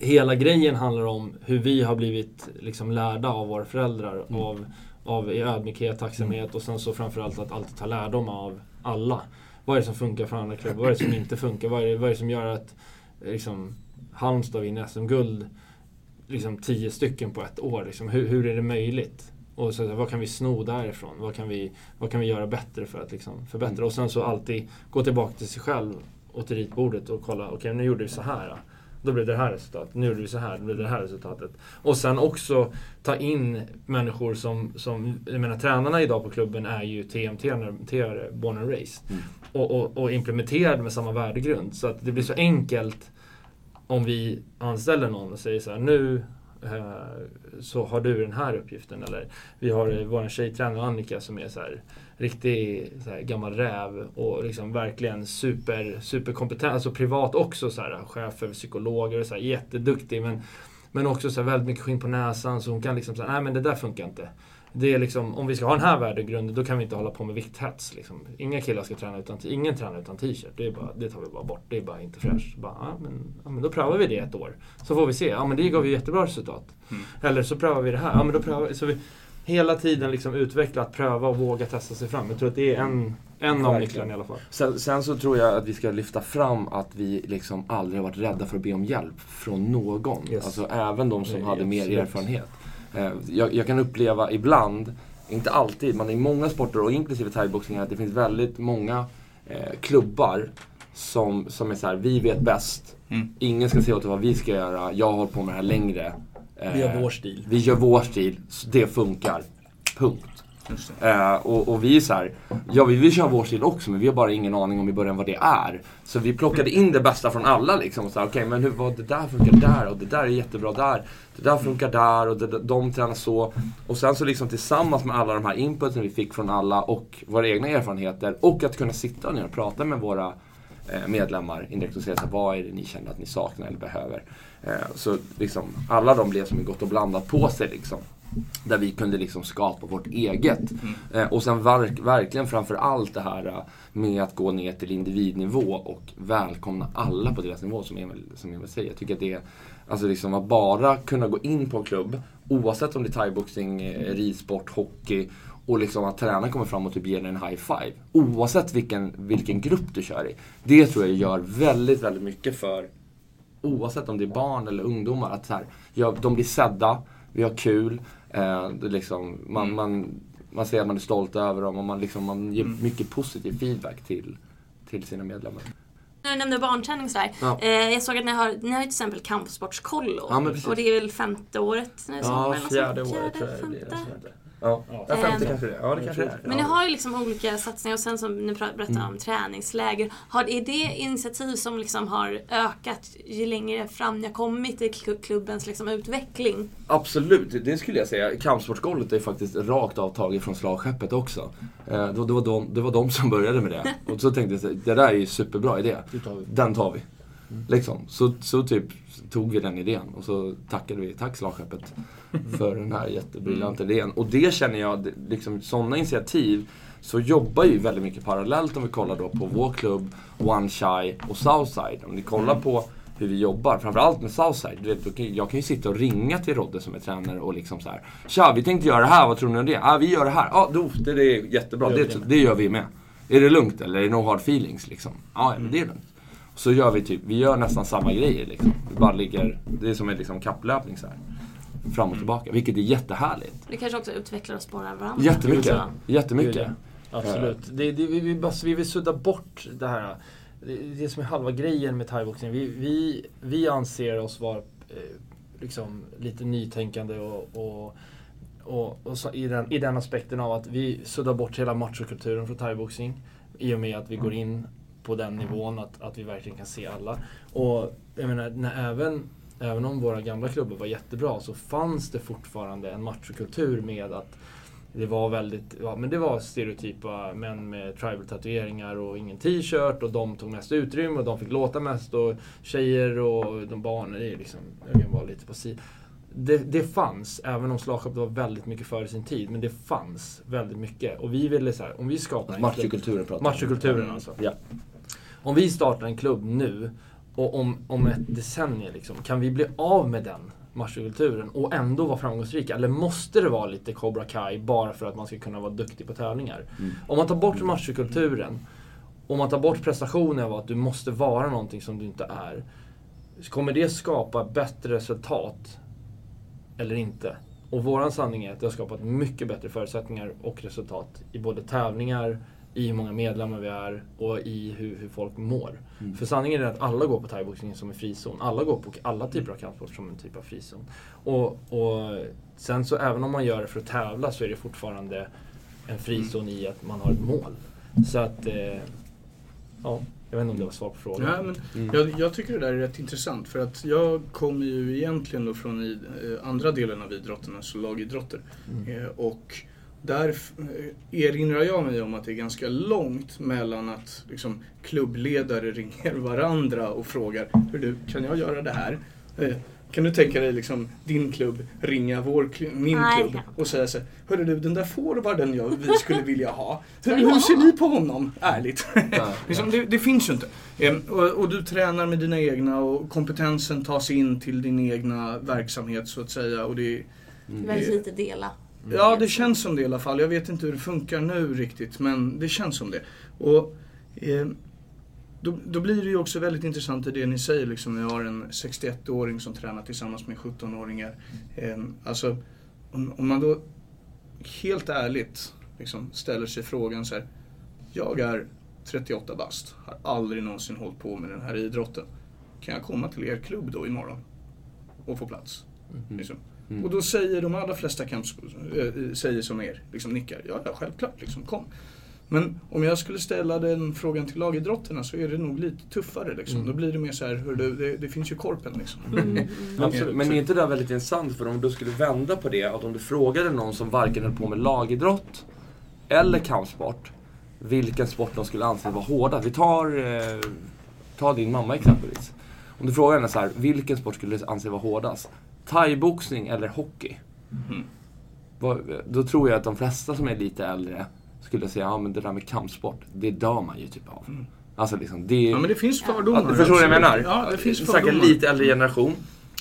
hela grejen handlar om hur vi har blivit liksom lärda av våra föräldrar. Mm. Av, av ödmjukhet, tacksamhet och sen så framförallt att alltid ta lärdom av alla. Vad är det som funkar för andra klubbar? Vad är det som inte funkar? Vad är det, vad är det som gör att liksom, Halmstad vinner SM-guld liksom, tio stycken på ett år? Liksom, hur, hur är det möjligt? Och så, vad kan vi sno därifrån? Vad kan vi, vad kan vi göra bättre för att liksom, förbättra? Och sen så alltid gå tillbaka till sig själv och till ritbordet och kolla, okej nu gjorde vi så här. Då. Då blev det här resultatet. Nu gjorde vi så här, då blev det här resultatet. Och sen också ta in människor som, som jag menar tränarna idag på klubben är ju TMT, born and raised. Mm. Och, och, och implementerade med samma värdegrund. Så att det blir så enkelt om vi anställer någon och säger så här, nu eh, så har du den här uppgiften. Eller vi har eh, vår tjejtränare Annika som är så här riktig här, gammal räv och liksom verkligen super, superkompetent. Alltså privat också så här, chef över psykologer och så här, jätteduktig. Men, men också så här, väldigt mycket skinn på näsan så hon kan liksom säga, nej men det där funkar inte. Det är liksom, om vi ska ha den här värdegrunden då kan vi inte hålla på med vikthets. Liksom. Inga killar ska träna utan, ingen tränar utan t-shirt. Det, är bara, det tar vi bara bort. Det är bara inte fräscht. Bara, ja, men, ja, men då prövar vi det ett år. Så får vi se. Ja men det gav ju jättebra resultat. Mm. Eller så prövar vi det här. Ja men då prövar vi. Så vi hela tiden liksom utveckla att pröva och våga testa sig fram. Jag tror att det är en, en av nycklarna i alla fall. Sen, sen så tror jag att vi ska lyfta fram att vi liksom aldrig har varit rädda för att be om hjälp från någon. Yes. Alltså även de som Ja, hade mer absolut. erfarenhet. Eh, Jag, jag kan uppleva ibland, inte alltid, men i många sporter och inklusive thaiboxning att det finns väldigt många eh, klubbar som, som är så här, vi vet bäst. Mm. Ingen ska säga åt vad vi ska göra, jag har hållit på med det här längre. Eh, Vi gör vår stil. Vi gör vår stil, det funkar. Punkt. Eh, och, och vi är så här, ja vi vill köra vår stil också men vi har bara ingen aning om i början vad det är. Så vi plockade in det bästa från alla liksom. och så här, Okej men hur, vad, det där funkar där och det där är jättebra där. Det där funkar där och det, de tränar så. Och sen så liksom tillsammans med alla de här inputen vi fick från alla och våra egna erfarenheter och att kunna sitta ner och prata med våra eh, medlemmar indirekt och säga så här, vad är det ni känner att ni saknar eller behöver. Eh, så liksom alla de blev som en gott och blandat på sig liksom. Där vi kunde liksom skapa vårt eget. Eh, och sen verk, verkligen framför allt det här eh, med att gå ner till individnivå och välkomna alla på deras nivå som Emil, som Emil säger. Jag tycker att det är, alltså liksom att bara kunna gå in på en klubb, oavsett om det är thaiboxning, ridsport, hockey och liksom att tränaren kommer fram och typ ger dig en high five. Oavsett vilken, vilken grupp du kör i. Det tror jag gör väldigt, väldigt mycket för oavsett om det är barn eller ungdomar, att så här, ja, de blir sedda, vi har kul, eh, det är liksom, man, Mm. man, man säger att man är stolt över dem och man, liksom, man ger Mm. mycket positiv feedback till, till sina medlemmar. Du nämnde barnträning sådär. Ja. Eh, jag såg att ni har, ni har ju till exempel kampsportskollo. Ja, och det är väl femte året nu Ja, fjärde sånt. året tror Fjärde, jag det är. Ja, Ja. ja femte Ehm, kanske det. Ja, det kanske det är. Men ni har ju liksom olika satsningar och sen som ni berättade Mm. om träningsläger. Har, är det initiativ som liksom har ökat ju längre fram ni har kommit i klu- klubbens liksom utveckling? Absolut, det skulle jag säga. Kampsportsgolvet är faktiskt rakt av taget från slagskeppet också. Eh, det, var- de, det var de som började med det. Och så tänkte jag, det där är ju superbra idé. Den tar vi. Liksom. Så, så typ tog vi den idén och så tackade vi, tack slagskeppet, för den här jättebriljanta idén. Och det känner jag, liksom sådana initiativ så jobbar ju väldigt mycket parallellt om vi kollar då på vår klubb, One Shy och Southside. Om ni kollar på hur vi jobbar, framförallt med Southside. Du vet, jag kan ju sitta och ringa till Rodde som är tränare och liksom så här. Tja, vi tänkte göra det här, vad tror ni om det? Ah, vi gör det här. Ja, ah, det, det är jättebra, det, det. gör vi med. Är det lugnt eller är det no hard feelings liksom? Ja, ja, men det är lugnt. Så gör vi typ, vi gör nästan samma grejer liksom. Vi bara ligger, det är som en liksom kapplöpning så här. Fram och tillbaka, vilket är jättehärligt. Det kanske också utvecklar och sporrar varandra. Jättemycket, Så, jättemycket. Absolut. Det, det, vi, vi, bara, vi vill sudda bort det här. Det, det som är halva grejen med thaiboxning. Vi, vi, vi anser oss vara eh, liksom lite nytänkande och, och, och, och så, i, den, i den aspekten av att vi suddar bort hela machokulturen från thaiboxning. I och med att vi går in på den nivån att, att vi verkligen kan se alla. Och jag menar, när även, även om våra gamla klubbar var jättebra så fanns det fortfarande en machokultur med att det var väldigt, ja, men det var stereotypa män med tribal-tatueringar och ingen t-shirt och de tog mest utrymme och de fick låta mest och tjejer och de barnen, det är liksom, jag kan vara lite på si. Det, det fanns, även om slagskeppet var väldigt mycket före sin tid, men det fanns väldigt mycket. Och vi ville så här, om vi skapar Machokulturen pratar. Machokulturen alltså. Ja. Om vi startar en klubb nu och om, om ett decennium, liksom, kan vi bli av med den machokulturen och ändå vara framgångsrika? Eller måste det vara lite Cobra Kai bara för att man ska kunna vara duktig på tävlingar? Mm. Om man tar bort machokulturen, om man tar bort prestationen av att du måste vara någonting som du inte är, kommer det skapa bättre resultat eller inte? Och våran sanning är att det har skapat mycket bättre förutsättningar och resultat i både tävlingar, i hur många medlemmar vi är och i hur, hur folk mår. Mm. För sanningen är att alla går på thaiboxning som en frizon. Alla går på alla typer av kampsport som en typ av frizon. Och, och sen så även om man gör det för att tävla så är det fortfarande en frizon i att man har ett mål. Så att, eh, ja, jag vet inte om det var svar på frågan. Ja, men Mm. jag, jag tycker det där är rätt intressant för att jag kommer ju egentligen då från i, eh, andra delen av idrotten, alltså lagidrotter. Mm. Eh, och där erinrar jag mig om att det är ganska långt mellan att liksom, klubbledare ringer varandra och frågar Hur du, kan jag göra det här? Eh, kan du tänka dig liksom, din klubb ringa vår, min Nej, klubb och säga så Hörru du, den där forwarden jag, vi skulle vilja ha. Hur, hur ser honom?" ni på honom? Ärligt. Ja. Liksom, det, det finns ju inte. Ehm, och, och du tränar med dina egna och kompetensen tas in till din egna verksamhet så att säga. Och det, Mm. Väldigt lite dela. Ja, det känns som det i alla fall. Jag vet inte hur det funkar nu riktigt, men det känns som det. Och ehm, då, då blir det ju också väldigt intressant i det ni säger. Liksom, jag har en 61-åring som tränar tillsammans med 17-åringar. Ehm, alltså, om, om man då helt ärligt liksom, ställer sig frågan så här. Jag är 38 bast, har aldrig någonsin hållit på med den här idrotten. Kan jag komma till er klubb då imorgon och få plats? Mm. Liksom. Mm. Och då säger de allra flesta kampskor, äh, säger som er, liksom nickar. Ja, ja, självklart, liksom, kom. Men om jag skulle ställa den frågan till lagidrotterna så är det nog lite tuffare. Liksom. Mm. Då blir det mer så här, hör du, det, det finns ju korpen liksom. Mm, mm. Absolut. Men är inte det där väldigt intressant? För om du skulle vända på det, att om du frågade någon som varken höll på med lagidrott eller kampsport, vilken sport de skulle anse vara hårdast. Vi tar, eh, tar din mamma exempelvis. Om du frågar henne så här, vilken sport skulle du anse vara hårdast? Thaiboxning eller hockey? Mm. Då tror jag att de flesta som är lite äldre skulle säga, ja men det där med kampsport, det dör man ju typ av. Mm. Alltså liksom, det... Ja, men det finns fördomar. Ja, du förstår vad jag menar? Ja, det finns Säkert fördomar. lite äldre generation.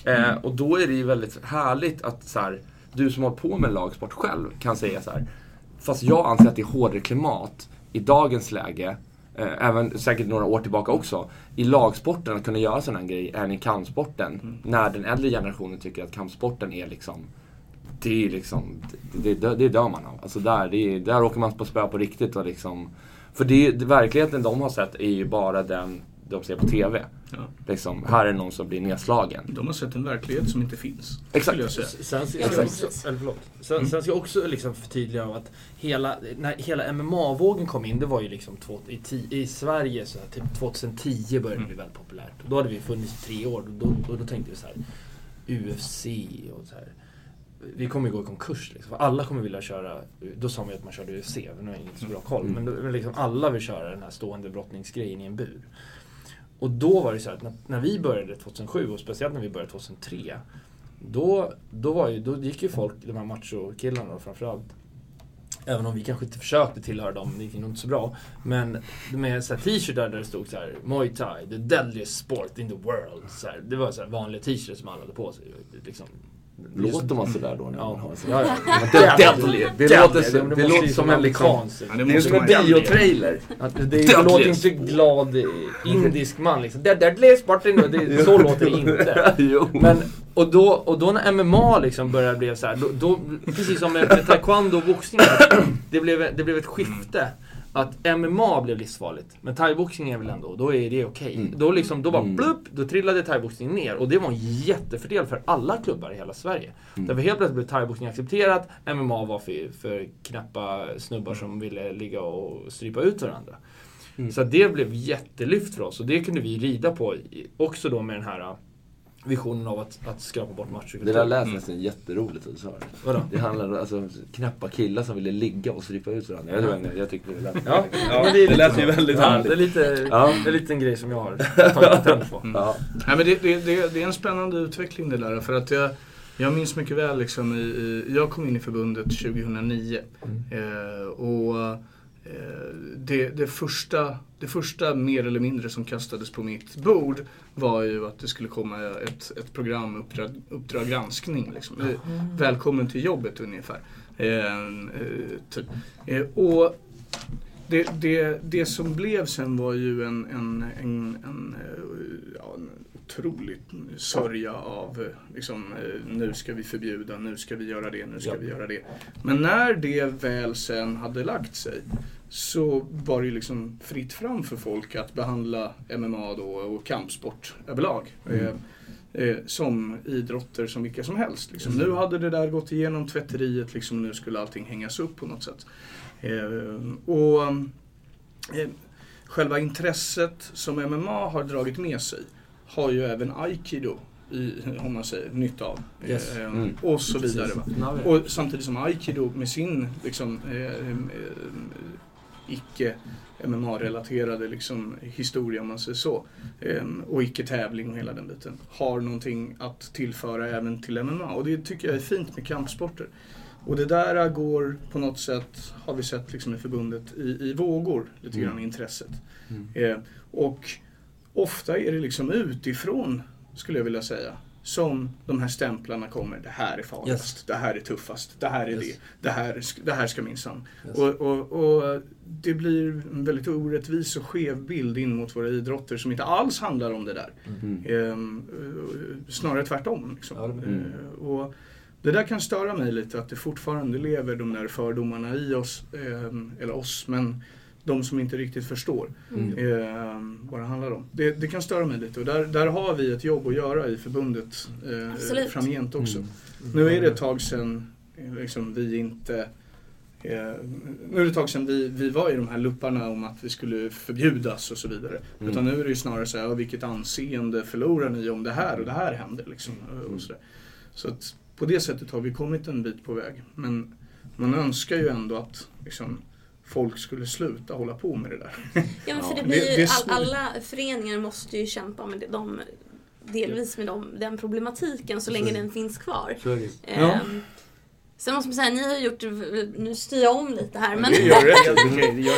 Eh, och då är det ju väldigt härligt att så här, du som har hållit på med lagsport själv kan säga så här. Fast jag anser att det är hårdare klimat i dagens läge, eh, även säkert några år tillbaka också, i lagsporten att kunna göra sådana här grejer än i kampsporten. Mm. När den äldre generationen tycker att kampsporten är liksom det är liksom, det, det, det dör man av. Alltså där, det är, där åker man på spö på riktigt och liksom. För det, det, verkligheten de har sett är ju bara den, de ser på TV. Ja. Liksom, här är någon som blir nedslagen. De har sett en verklighet som inte finns. Exakt. jag säga. Sen ska Ja, jag också, eller förlåt. Sen, sen ska jag också liksom förtydliga att hela, när hela MMA-vågen kom in, det var ju liksom två, i, ti, i Sverige, så här, typ 2010 började det bli väldigt populärt. Och då hade vi funnits i tre år och då, då, då tänkte vi så här UFC och så här. Vi kommer ju gå i konkurs liksom. Alla kommer vilja köra, då sa man ju att man körde UFC, nu har jag inte så bra koll. Men, då, men liksom alla vill köra den här stående brottningsgrejen i en bur. Och då var det så att när, när vi började 2007 och speciellt när vi började 2003 då, då, var ju, då gick ju folk, de här machokillarna då framförallt Även om vi kanske inte försökte tillhöra dem, det gick nog inte så bra. Men med så här t-shirtar där det stod så här Muay Thai, the deadliest sport in the world. Så här, det var så här vanliga t-shirts som alla hade på sig. Liksom. Låter man sådär då? När man Ja, ja, ja. Det, deadly. det Deadly. låter, så, det låter som en liksom... det är som en biotrailer. Det, låter inte glad indisk man liksom. Och det, så låter det inte. Men, och, då, och då när MMA liksom började bli så här, då, då, precis som med, med taekwondo och boxning, det blev, det blev ett skifte. Att MMA blev livsfarligt, men thaiboxning är väl ändå, då är det okej. Mm. Då, liksom, då bara Mm. plupp, då trillade thaiboxning ner. Och det var en jättefördel för alla klubbar i hela Sverige. Mm. Därför helt plötsligt blev thaiboxning accepterat, MMA var för, för knäppa snubbar som ville ligga och strypa ut varandra. Mm. Så det blev jättelyft för oss och det kunde vi rida på också då med den här visionen av att, att skrapa bort machokultur. Det där lät nästan jätteroligt att du sa det. Vadå? Det handlar om alltså, knäppa killar som ville ligga och strypa ut varandra. Jag, vet inte, jag tyckte det lät... Ja, ja men det, det lät ju väldigt ja, härligt. det, är lite, Ja. det är lite en grej som jag har tagit patent på. Ja. Nej, men det, det, det, det är en spännande utveckling det där. För att jag, jag minns mycket väl, liksom, i, i, jag kom in i förbundet 2009. Eh, och det, det, första, det första mer eller mindre som kastades på mitt bord var ju att det skulle komma ett, ett program, Uppdrag, uppdrag granskning. Liksom. Eh, Välkommen till jobbet ungefär. Eh, eh, typ. eh, och det, det, det som blev sen var ju en, en, en, en, eh, ja, en otrolig sörja av eh, liksom, eh, nu ska vi förbjuda, nu ska vi göra det, nu ska Ja. vi göra det. Men när det väl sen hade lagt sig så var det ju liksom fritt fram för folk att behandla MMA då och kampsport överlag. Eh, eh, som idrotter som vilka som helst. Liksom. Nu hade det där gått igenom tvätteriet, liksom, nu skulle allting hängas upp på något sätt. Eh, och eh, Själva intresset som MMA har dragit med sig har ju även aikido, i, om man säger, nytta av. Yes. Eh, Mm. Och så vidare. Va? Och samtidigt som aikido med sin liksom, eh, eh, icke MMA-relaterade liksom, historia om man säger så. Eh, och icke-tävling och hela den biten. Har någonting att tillföra även till MMA. Och det tycker jag är fint med kampsporter. Och det där går på något sätt, har vi sett liksom i förbundet, i, i vågor lite grann Mm. intresset. Mm. Eh, och ofta är det liksom utifrån, skulle jag vilja säga, som de här stämplarna kommer. Det här är farligast, Yes. det här är tuffast, det här är Yes. det, det här, det här ska minsann. Yes. Och, och, och det blir en väldigt orättvis och skev bild in mot våra idrotter som inte alls handlar om det där. Mm. Ehm, eh, snarare tvärtom. Liksom. Mm. Eh, och det där kan störa mig lite, att det fortfarande lever de där fördomarna i oss, ehm, eller oss, men de som inte riktigt förstår Mm. ehm, vad det handlar om. Det, det kan störa mig lite och där, där har vi ett jobb att göra i förbundet eh, Absolut. framgent också. Mm. Nu är det ett tag sedan eh, liksom, vi inte Eh, nu är det ett tag sedan vi, vi var i de här lupparna om att vi skulle förbjudas och så vidare. Mm. Utan nu är det ju snarare så här, vilket anseende förlorar ni om det här och det här händer. Liksom, och så där. så att på det sättet har vi kommit en bit på väg. Men man önskar ju ändå att liksom, folk skulle sluta hålla på med det där. Ja, men för det blir ju, all, alla föreningar måste ju kämpa med det, de, delvis med dem, den problematiken så länge den finns kvar. Så är det. Ja. Sen måste man säga, ni har gjort, nu styr jag om lite här men Det gör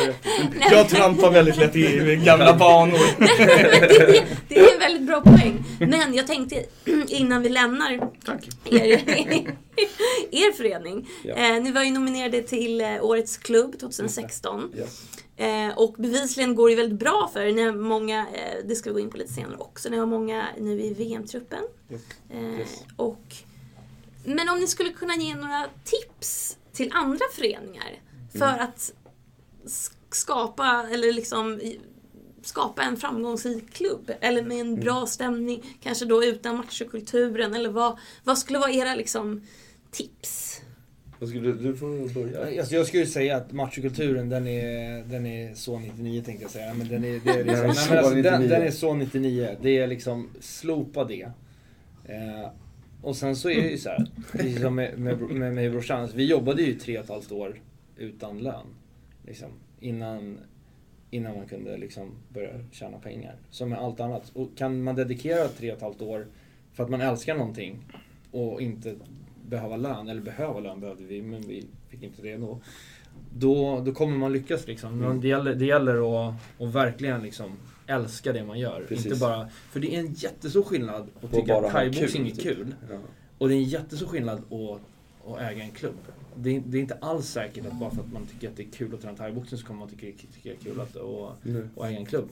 rätt. Jag trampar väldigt lätt i gamla banor. det, det är en väldigt bra poäng. Men jag tänkte innan vi lämnar Tack. er, er förening. Ja. Eh, ni var ju nominerade till eh, Årets klubb 2016. Yes. Eh, och bevisligen går det väldigt bra för er. Ni har många, eh, det ska vi gå in på lite senare också, ni har många nu i VM-truppen. Yes. Yes. och, men om ni skulle kunna ge några tips till andra föreningar för Mm. att sk- skapa eller liksom skapa en framgångsrik klubb? Eller med en bra stämning, kanske då utan machokulturen? Eller vad, vad skulle vara era liksom, tips? Vad skulle, du får börja. Alltså jag skulle säga att machokulturen den är, den är så 99 tänkte jag säga. Men den är, det är liksom, Den är nej, så men alltså, 99. den, den är så 99. Det är liksom, slopa det. Eh, och sen så är det ju så här, precis som med, med, med mig och brorsan. Vi jobbade ju tre och ett halvt år utan lön. Liksom, innan, innan man kunde liksom börja tjäna pengar. Som med allt annat. Och kan man dedikera tre och ett halvt år för att man älskar någonting och inte behöva lön, eller behöva lön behövde vi, men vi fick inte det ändå. Då, då kommer man lyckas liksom. Men det gäller, det gäller att, att verkligen liksom älska det man gör. Precis. Inte bara, för det är en jättestor skillnad att Och tycka att ha thaiboxning är kul, typ. Ja. Och det är en jättestor skillnad att, att äga en klubb. Det är, det är inte alls säkert att bara för att man tycker att det är kul att träna thaiboxning så kommer man tycka, tycka det är kul att, att, Nu. och äga en klubb.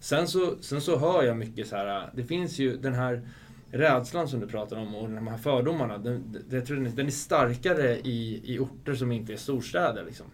Sen så, sen så hör jag mycket så här. det finns ju den här rädslan som du pratar om och de här fördomarna. Den, den, jag tror den, är, den är starkare i, i orter som inte är storstäder. Liksom.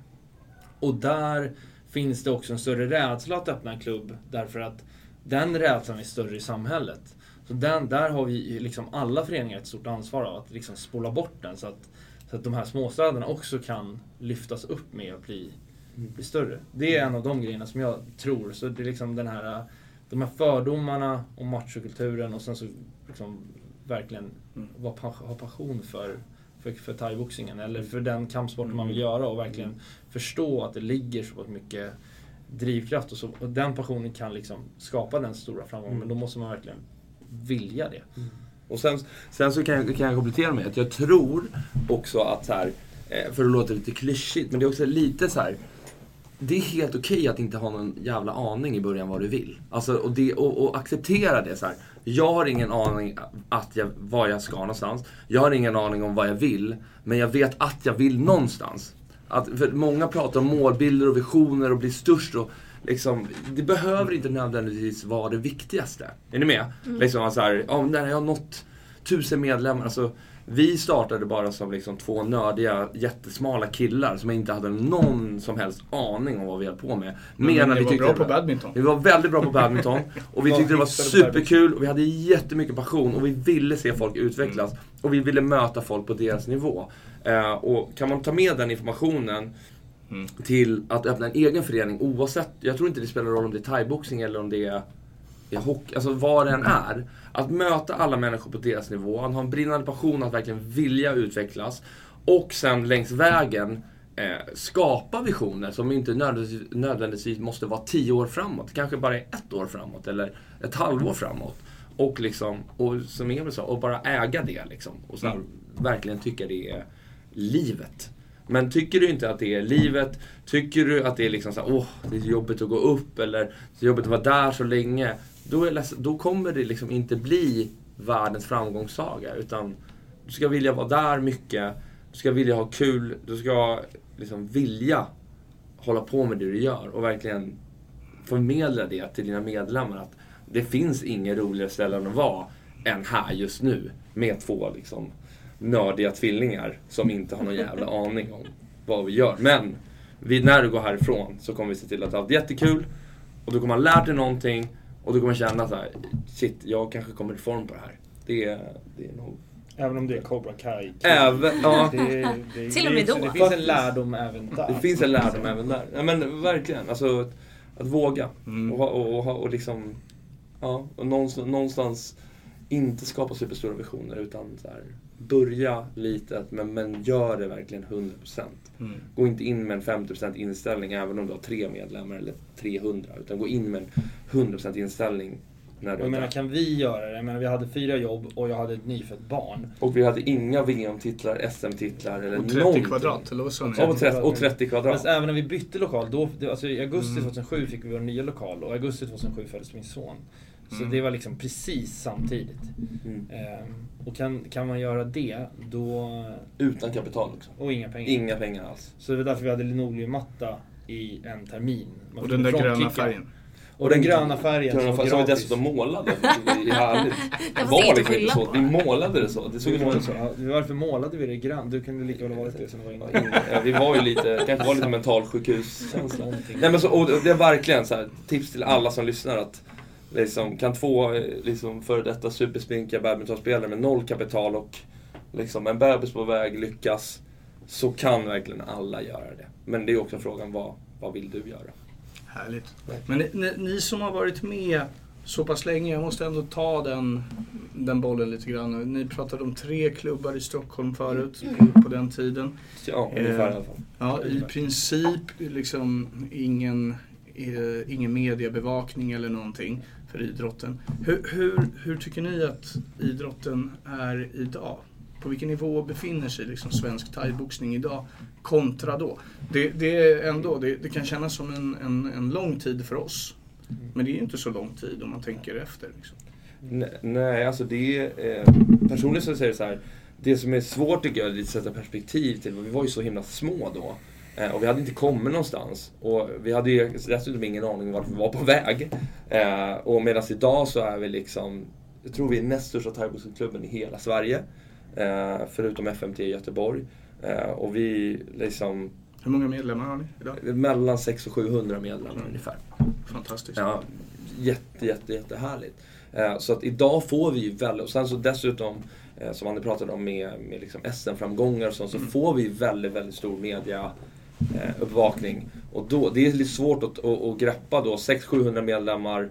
Och där finns det också en större rädsla att öppna en klubb därför att den rädslan är större i samhället. Så den, där har vi liksom alla föreningar ett stort ansvar av att liksom spola bort den så att, så att de här småstäderna också kan lyftas upp med och bli, bli större. Det är en av de grejerna som jag tror. Så det är liksom den här, de här fördomarna om machokulturen och sen så liksom verkligen Mm. ha passion för, för, för thaiboxningen eller för den kampsporten man vill göra och verkligen förstå att det ligger så pass mycket drivkraft och, så, och den passionen kan liksom skapa den stora framgången. Men då måste man verkligen vilja det. Och sen, sen så kan jag, kan jag komplettera med att jag tror också att så här, eh, för att låta lite klyschigt, men det är också lite så här. Det är helt okej att inte ha någon jävla aning i början vad du vill. Alltså, och, det, och, och acceptera det så här. Jag har ingen aning att jag, var jag ska någonstans. Jag har ingen aning om vad jag vill. Men jag vet att jag vill någonstans. Att, många pratar om målbilder och visioner och bli störst. Och, liksom, det behöver inte nödvändigtvis vara det viktigaste. Är ni med? Liksom, så här, ja, när jag har nått tusen medlemmar. Alltså, vi startade bara som liksom två nördiga, jättesmala killar som inte hade någon som helst aning om vad vi höll på med. Men ni vi var bra på badminton. vi var väldigt bra på badminton och vi tyckte det var superkul och vi hade jättemycket passion och vi ville se folk utvecklas. Och vi ville möta folk på deras nivå. Eh, och kan man ta med den informationen Mm. till att öppna en egen förening oavsett, jag tror inte det spelar roll om det är thaiboxning eller om det är, är hockey, alltså vad det än är. Att möta alla människor på deras nivå, att ha en brinnande passion att verkligen vilja utvecklas. Och sen längs vägen eh, skapa visioner som inte nödvändigtvis, nödvändigtvis måste vara tio år framåt. Kanske bara är ett år framåt eller ett halvår framåt. Och liksom, och som Emil sa, och bara äga det liksom. Och så här, verkligen tycka det är livet. Men tycker du inte att det är livet, tycker du att det är liksom så här, åh, det är jobbigt att gå upp eller det är jobbigt att vara där så länge. Då, ledsen, då kommer det liksom inte bli världens framgångssaga. Utan du ska vilja vara där mycket, du ska vilja ha kul, du ska liksom vilja hålla på med det du gör och verkligen förmedla det till dina medlemmar. Att det finns inget roligare ställe att vara än här just nu med två liksom nördiga tvillingar som inte har någon jävla aning om vad vi gör. Men vi, när du går härifrån så kommer vi se till att du har haft jättekul och du kommer ha lärt dig någonting och du kommer känna så här, shit, jag kanske kommer i form på det här. Det är, det är nog... Även om det är Cobra Kai. Även, ja, Det, det, Till och med då. Det finns en lärdom även där. det finns en lärdom även där. Ja, men verkligen, alltså att, att våga. Mm. Och, och, och, och liksom, ja, och någonstans, någonstans inte skapa superstora visioner utan så här, börja litet men, men gör det verkligen 100%. Mm. Gå inte in med en 50% inställning även om du har tre medlemmar eller 300 utan gå in med en 100% inställning när du jag menar, kan vi göra det? Jag menar, vi hade fyra jobb och jag hade ett nyfött barn. Och vi hade inga VM-titlar, SM-titlar eller Och 30 någonting. kvadrat, eller vad sa ni? Och 30, och 30 kvadrat. Fast även när vi bytte lokal, då, alltså i augusti Mm. 2007 fick vi vår nya lokal och i augusti 2007 föddes min son. Så Mm. det var liksom precis samtidigt. Mm. Ehm, och kan, kan man göra det, då... Utan kapital också. Och inga pengar. Inga pengar alls. Så det var därför vi hade linoleummatta i en termin. Man Och den där gröna färgen. Och den gröna färgen Gröna som färg var som vi dessutom målade. Det är härligt. Det var liksom inte så. Vi målade det så. Det såg ut som så. Varför målade vi det grönt? Du kunde lika väl ha varit det som det var innan. Ja, vi var ju lite, kanske var lite mentalsjukhuskänsla. Nej men så, och det är verkligen så här, tips till alla som lyssnar att liksom, kan två eh, liksom, före detta superspinkiga badmintonspelare med noll kapital och liksom, en bebis på väg lyckas så kan verkligen alla göra det. Men det är också frågan, vad, vad vill du göra? Härligt. Men ni, ni, ni som har varit med så pass länge, jag måste ändå ta den, den bollen lite grann. Ni pratade om tre klubbar i Stockholm förut, på, på den tiden. Ja, ungefär i alla fall. Ja, i princip liksom ingen, eh, ingen mediebevakning eller någonting för idrotten. Hur, hur, hur tycker ni att idrotten är idag? På vilken nivå befinner sig liksom svensk thaiboxning idag kontra då? Det, det, är ändå, det, det kan kännas som en, en, en lång tid för oss. Men det är ju inte så lång tid om man tänker efter. Liksom. Nej, Nej, alltså det är... Eh, personligen så säger det så här. Det som är svårt tycker jag är att sätta perspektiv till, vi var ju så himla små då. Eh, och vi hade inte kommit någonstans. Och vi hade ju dessutom ingen aning om vart vi var på väg. Eh, och medan idag så är vi liksom, jag tror vi är näst största thaiboxningsklubben i hela Sverige. Eh, förutom FMT i Göteborg. Och vi liksom, Hur många medlemmar har ni idag? mellan 600 och 700 medlemmar ungefär. Fantastiskt. Ja, jätte, jätte, jättehärligt. Eh, så att idag får vi ju väldigt, och sen så dessutom, som Annie pratade om med, med liksom SM-framgångar och sånt, så får vi väldigt, väldigt stor media uppvakning. Och då, det är lite svårt att, att, att greppa då, 600-700 medlemmar,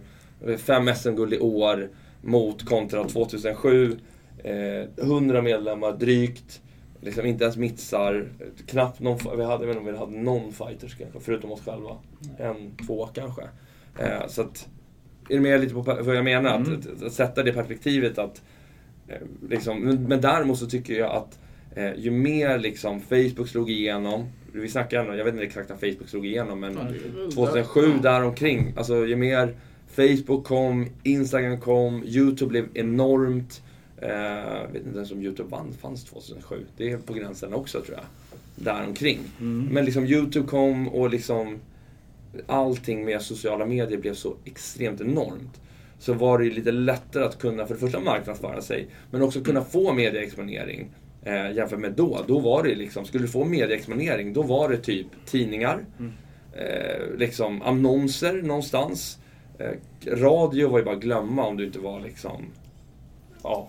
5 SM-guld i år mot kontra 2007, eh, 100 medlemmar drygt, liksom inte ens mitsar, knappt någon, vi hade, jag vet inte om vi hade någon fighters kanske, förutom oss själva. En, två kanske. Eh, så att, är du med lite på vad jag menar? Att, att, att sätta det perspektivet att eh, liksom, men, men däremot så tycker jag att eh, ju mer liksom Facebook slog igenom, vi snackar jag vet inte exakt när Facebook slog igenom men 2007 däromkring, alltså ju mer Facebook kom, Instagram kom, YouTube blev enormt. Eh, jag vet inte ens om YouTube vann, fanns 2007. Det är på gränsen också tror jag. Däromkring. Men liksom YouTube kom och liksom allting med sociala medier blev så extremt enormt. Så var det ju lite lättare att kunna för det första marknadsföra sig, men också kunna få medieexponering. Eh, jämfört med då. Då var det liksom, skulle du få medieexponering, då var det typ tidningar, eh, liksom annonser någonstans. Eh, radio var ju bara att glömma om du inte var liksom, ja,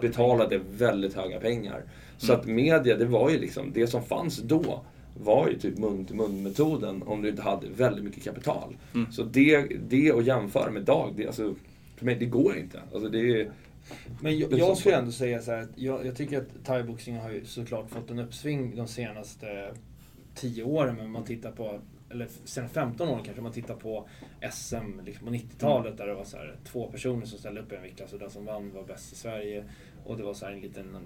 betalade väldigt höga pengar. Så att media, det var ju liksom, det som fanns då var ju typ mun-till-mun-metoden om du inte hade väldigt mycket kapital. Så det, det att jämföra med idag, det, alltså, för mig, det går inte. Alltså, det är, Men jag, jag skulle ändå säga så här att jag, jag tycker att thaiboxning har ju såklart fått en uppsving de senaste 10 åren. Men man tittar på, eller senaste 15 åren kanske, om man tittar på SM liksom på 90-talet där det var så här, två personer som ställde upp i en viktklass och den som vann var bäst i Sverige. Och det var så här en liten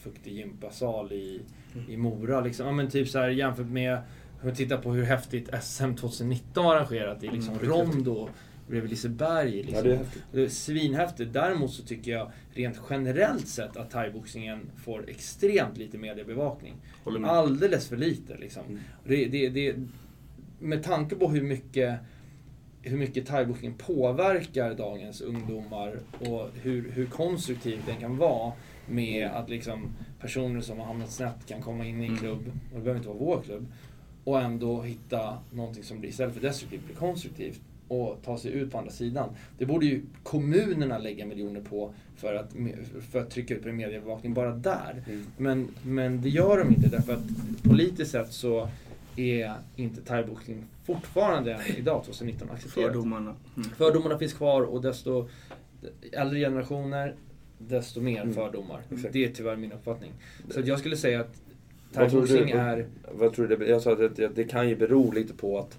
fuktig gympasal i, i Mora. Liksom. Ja, men typ så här, jämfört med, om man tittar på hur häftigt SM 2019 var arrangerat i liksom Mm, Rondo bredvid Liseberg. Liksom. ja, det är häftigt. Det är Svinhäftigt. Däremot så tycker jag rent generellt sett att thaiboxningen får extremt lite mediebevakning. Alldeles för lite liksom. Mm. Det, det, det, med tanke på hur mycket, hur mycket thaiboxning påverkar dagens ungdomar och hur, hur konstruktiv den kan vara med att liksom personer som har hamnat snett kan komma in i en Mm. klubb, och det behöver inte vara vår klubb, och ändå hitta någonting som blir, istället för destruktivt, blir konstruktivt och ta sig ut på andra sidan. Det borde ju kommunerna lägga miljoner på för att, för att trycka ut på en mediebevakning bara där. Mm. Men, men det gör de inte därför att politiskt sett så är inte thaiboxning fortfarande än idag, 2019, accepterat. Fördomarna. Mm. Fördomarna finns kvar och desto äldre generationer, desto mer Mm. fördomar. Exakt. Det är tyvärr min uppfattning. Så att jag skulle säga att Vad tror du? thaiboxning är... Vad tror du det, jag sa att det, det kan ju bero lite på att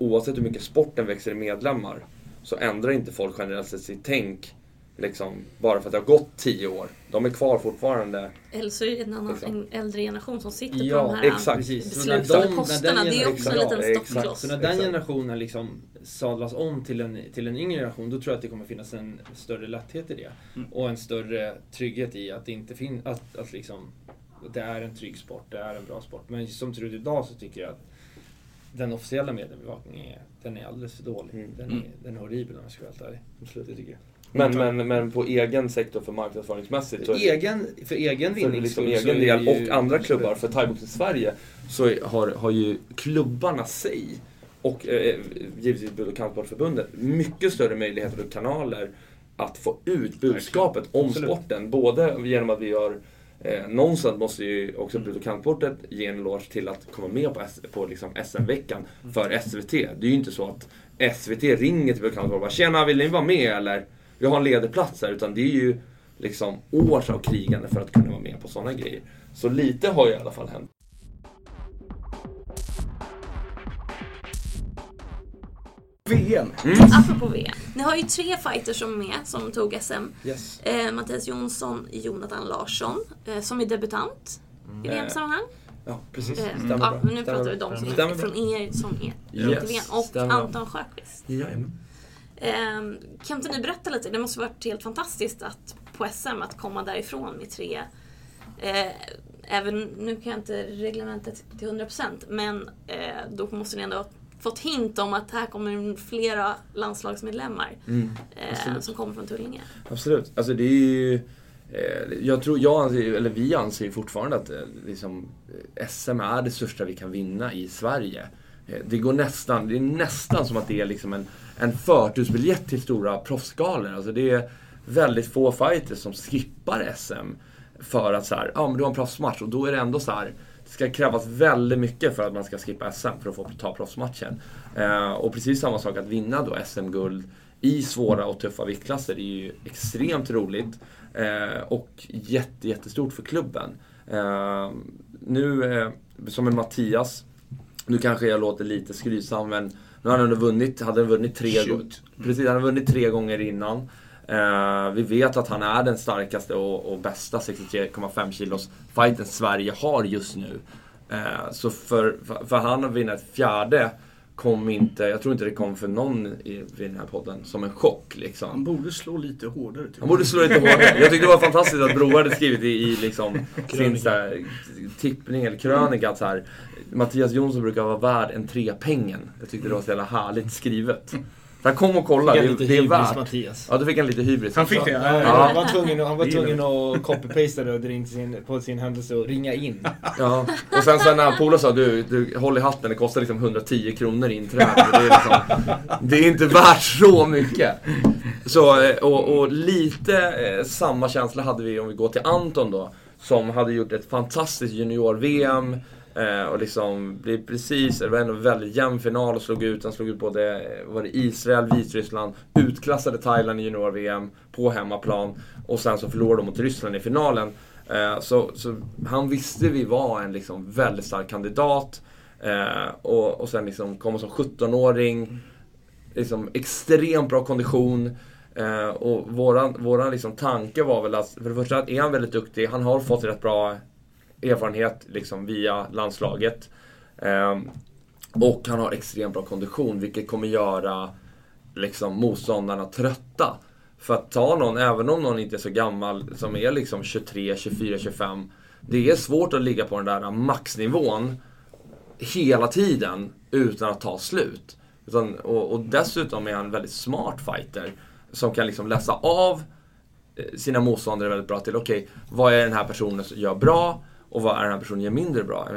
oavsett hur mycket sporten växer i medlemmar så ändrar inte folk generellt sett sitt tänk liksom, bara för att det har gått tio år. De är kvar fortfarande. Eller så är det en, annan, Exakt. en äldre generation som sitter Ja, på de här exakt. Precis. Så när beslutande de- när den posterna. Det är också en liten stoppkloss. Så när den generationen liksom sadlas om till en, till en yngre generation, då tror jag att det kommer finnas en större lätthet i det. Mm. Och en större trygghet i att det inte finns, att, att liksom, att det är en trygg sport, det är en bra sport. Men som ser ut idag så tycker jag att den officiella mediebevakningen är, den är alldeles för dålig. Mm. Den, är, den är horribel om jag ska vara helt ärlig. Absolut, det tycker jag. Men, men, men på egen sektor för marknadsföringsmässigt så Egen, för egen för vinning liksom egen del det ju- och andra klubbar. För thaiboxning Sverige så har, har ju klubbarna sig och eh, givetvis Bud och kampsportförbundet mycket större möjligheter och kanaler att få ut budskapet om Absolut. sporten. Både genom att vi gör Eh, någonstans måste ju också Bud och kampsportet ge en eloge till att komma med på, S- på liksom SM-veckan för SVT. Det är ju inte så att SVT ringer till Bud och kampsportet och bara “Tjena, vill ni vara med?” eller “Vi har en ledig plats här”. Utan det är ju liksom års av krigande för att kunna vara med på sådana grejer. Så lite har ju i alla fall hänt. VM. Apropå VM. Ni har ju tre fighters som är med som tog SM. Yes. Eh, Mattias Jonsson, Jonathan Larsson, eh, som är debutant i VM-sammanhang. Ja, precis. Eh, Stämmer ja, bra. men nu Stämmer pratar vi bra. de som Stämmer är från er som är Yes, VM. Och stämmer. Anton Sjöqvist. Jajamän. Eh, kan inte ni berätta lite? Det måste varit helt fantastiskt att på SM att komma därifrån med tre eh, Även, nu kan jag inte reglementet till 100% men eh, då måste ni ändå ha fått hint om att här kommer flera landslagsmedlemmar Mm. eh, som kommer från Tullinge. Absolut. Alltså det är ju... Eh, jag tror, jag anser, eller vi anser ju fortfarande att eh, liksom, eh, SM är det största vi kan vinna i Sverige. Eh, det går nästan, det är nästan som att det är liksom en, en förtursbiljett till stora proffsgalor. Alltså det är väldigt få fighters som skippar SM för att så här, ja men du har en proffsmatch och då är det ändå så här. Det ska krävas väldigt mycket för att man ska skippa SM för att få ta proffsmatchen. Eh, och precis samma sak att vinna då SM-guld i svåra och tuffa viktklasser är ju extremt roligt. Eh, och jätte, jättestort för klubben. Eh, nu, som en Mattias, nu kanske jag låter lite skrytsam men nu har han ändå vunnit, hade han vunnit tre Shoot. Precis, han vunnit tre gånger innan. Eh, vi vet att han är den starkaste och, och bästa 63,5 kilos fighten Sverige har just nu. Eh, så för, för, han att vinna ett fjärde kom inte, jag tror inte det kom för någon i, i den här podden som en chock liksom. Han borde slå lite hårdare. Han borde slå lite hårdare. Jag tyckte det var fantastiskt att Broar hade skrivit i, i liksom, sin så här, tippning eller krönika att så här, Mattias Jonsson brukar vara värd en trepengen. Jag tyckte det var så jävla härligt skrivet. Så han kom och kolla, Fick det, det är hybris, värt. Mattias. Ja, då fick han lite hybris. Han fick det? Ja, Ja. Han var tvungen, han var tvungen att copy-pasta det på sin händelse och ringa in. Ja. Och sen så när Polo sa du, du håll i hatten, det kostar liksom 110 kronor inträde. Det är, liksom, det är inte värt så mycket. Så, eh, och, och lite eh, samma känsla hade vi om vi går till Anton då. Som hade gjort ett fantastiskt junior-VM. Eh, och liksom blev precis, det var en väldigt jämn final och slog ut, han slog ut både eh, var det Israel, Vitryssland, utklassade Thailand i junior-VM på hemmaplan. Och sen så förlorade de mot Ryssland i finalen. Eh, så, så han visste vi var en liksom väldigt stark kandidat. Eh, och, och sen liksom komma som 17-åring. Liksom extremt bra kondition. Eh, och våran, våran liksom tanke var väl att, för det första är han väldigt duktig. Han har fått rätt bra erfarenhet liksom via landslaget. Eh, och han har extremt bra kondition, vilket kommer göra liksom motståndarna trötta. För att ta någon, även om någon inte är så gammal, som är liksom 23, 24, 25. Det är svårt att ligga på den där maxnivån hela tiden utan att ta slut. Utan, och, och dessutom är han en väldigt smart fighter. Som kan liksom läsa av eh, sina motståndare väldigt bra till, okej, vad är den här personen som gör bra? Och vad är den här personen gör mindre bra?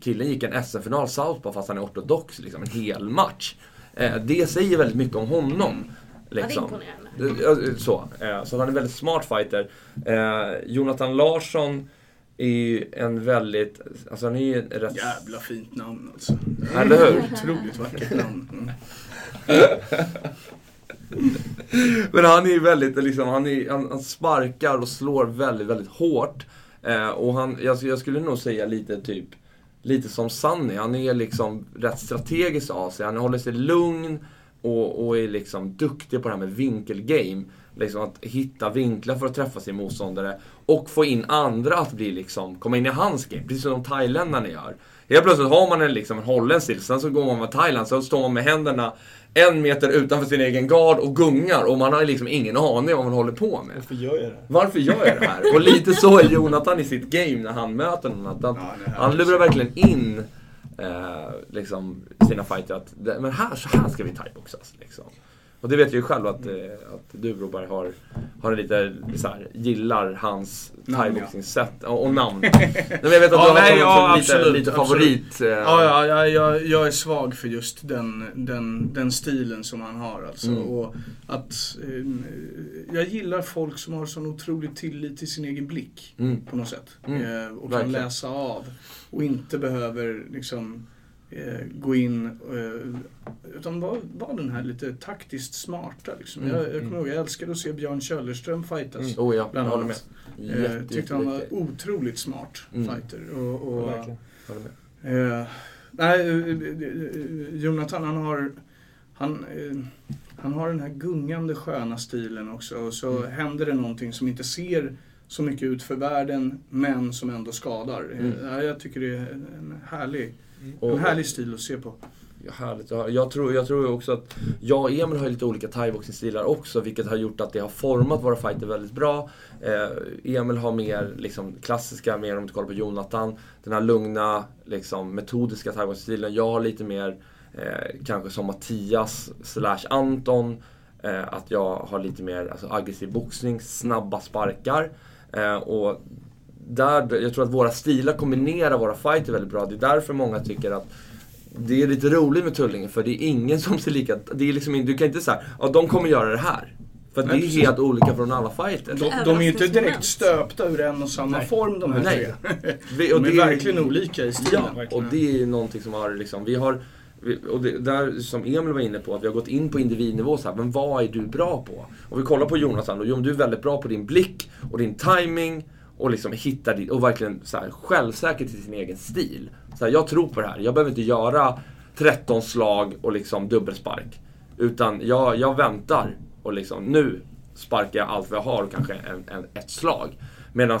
Killen gick en SM-final Southpaw fast han är ortodox liksom, en hel match. Eh, det säger väldigt mycket om honom. Liksom. Ja, det är imponerande. Ja, Så, eh, så han är en väldigt smart fighter. Eh, Jonathan Larsson är ju en väldigt, alltså han är ju en rätt... Jävla fint namn alltså. Eller hur? Otroligt vackert namn. Mm. Men han är ju väldigt, liksom, han, är, han, han sparkar och slår väldigt, väldigt hårt. Eh, och han, jag, jag skulle nog säga lite typ, lite som Sunny. Han är liksom rätt strategisk av sig. Han håller sig lugn och, och är liksom duktig på det här med vinkelgame. Liksom att hitta vinklar för att träffa sin motståndare. Och få in andra att bli liksom, komma in i hans game. Precis som thailändarna gör. Helt plötsligt har man en, liksom, en holländsk stil, sen så går man med Thailand, så står man med händerna en meter utanför sin egen gard och gungar och man har liksom ingen aning om vad man håller på med. Varför gör jag det? Varför gör jag det här? Och lite så är Jonathan i sitt game när han möter någon. Att han, Ja, han lurar verkligen in eh, liksom, sina fighter att men här, så här ska vi thaiboxas. Liksom. Och det vet jag ju själv att, eh, att du Broberg har, har lite så här, gillar hans thaiboxningssätt och, och namn. Nej, jag vet att Ja, du har nej, honom ja, lite, absolut, lite favorit. eh, Ja, ja jag, jag, jag är svag för just den, den, den stilen som han har. Alltså. Mm. Och att, eh, jag gillar folk som har sån otrolig tillit till sin egen blick Mm. på något sätt. Mm, Eh, och kan verkligen. läsa av. Och inte behöver liksom eh, gå in eh, utan vara var den här lite taktiskt smarta. Liksom. Mm, Jag, jag mm. kommer ihåg, jag älskade att se Björn Köllerström fightas. Mm. Oh ja, Bland annat. med. Eh, Jätte, tyckte han var jätteduktig. otroligt smart Mm. fighter. Och, och. Eh, nej, eh, eh, Jonathan han har, han, eh, han har den här gungande sköna stilen också. Och så Mm. händer det någonting som inte ser så mycket ut för världen, men som ändå skadar. Eh, Mm. ja, jag tycker det är en härlig, Och- en härlig stil att se på. Ja, härligt att höra. Jag tror, jag tror också att jag och Emil har lite olika thaiboxningsstilar också, vilket har gjort att det har format våra fighter väldigt bra. Eh, Emil har mer liksom, klassiska, mer om du kollar på Jonathan, den här lugna, liksom, metodiska thaiboxningsstilen. Jag har lite mer, eh, kanske som Mattias slash Anton, eh, att jag har lite mer alltså, aggressiv boxning, snabba sparkar. Eh, och där, jag tror att våra stilar kombinerar våra fighter väldigt bra. Det är därför många tycker att det är lite roligt med Tullinge för det är ingen som ser lika... Det är liksom, du kan inte säga ja de kommer göra det här. För att Nej, det är precis. helt olika från alla fighters. De, de är ju inte direkt stöpta ur en och samma Nej. form de här Nej. tre. Vi- De är verkligen olika i stilen. Ja, verkligen. och det är någonting som har liksom, vi har vi- och det, där som Emil var inne på, att vi har gått in på individnivå så här, men vad är du bra på? Och vi kollar på Jonathan, och Jon, du är väldigt bra på din blick och din timing och liksom hitta din, och verkligen så här, självsäker till sin egen stil. Så här, jag tror på det här, jag behöver inte göra 13 slag och liksom dubbelspark. Utan jag, jag väntar och liksom, nu sparkar jag allt vad jag har och kanske en, en, ett slag. Medan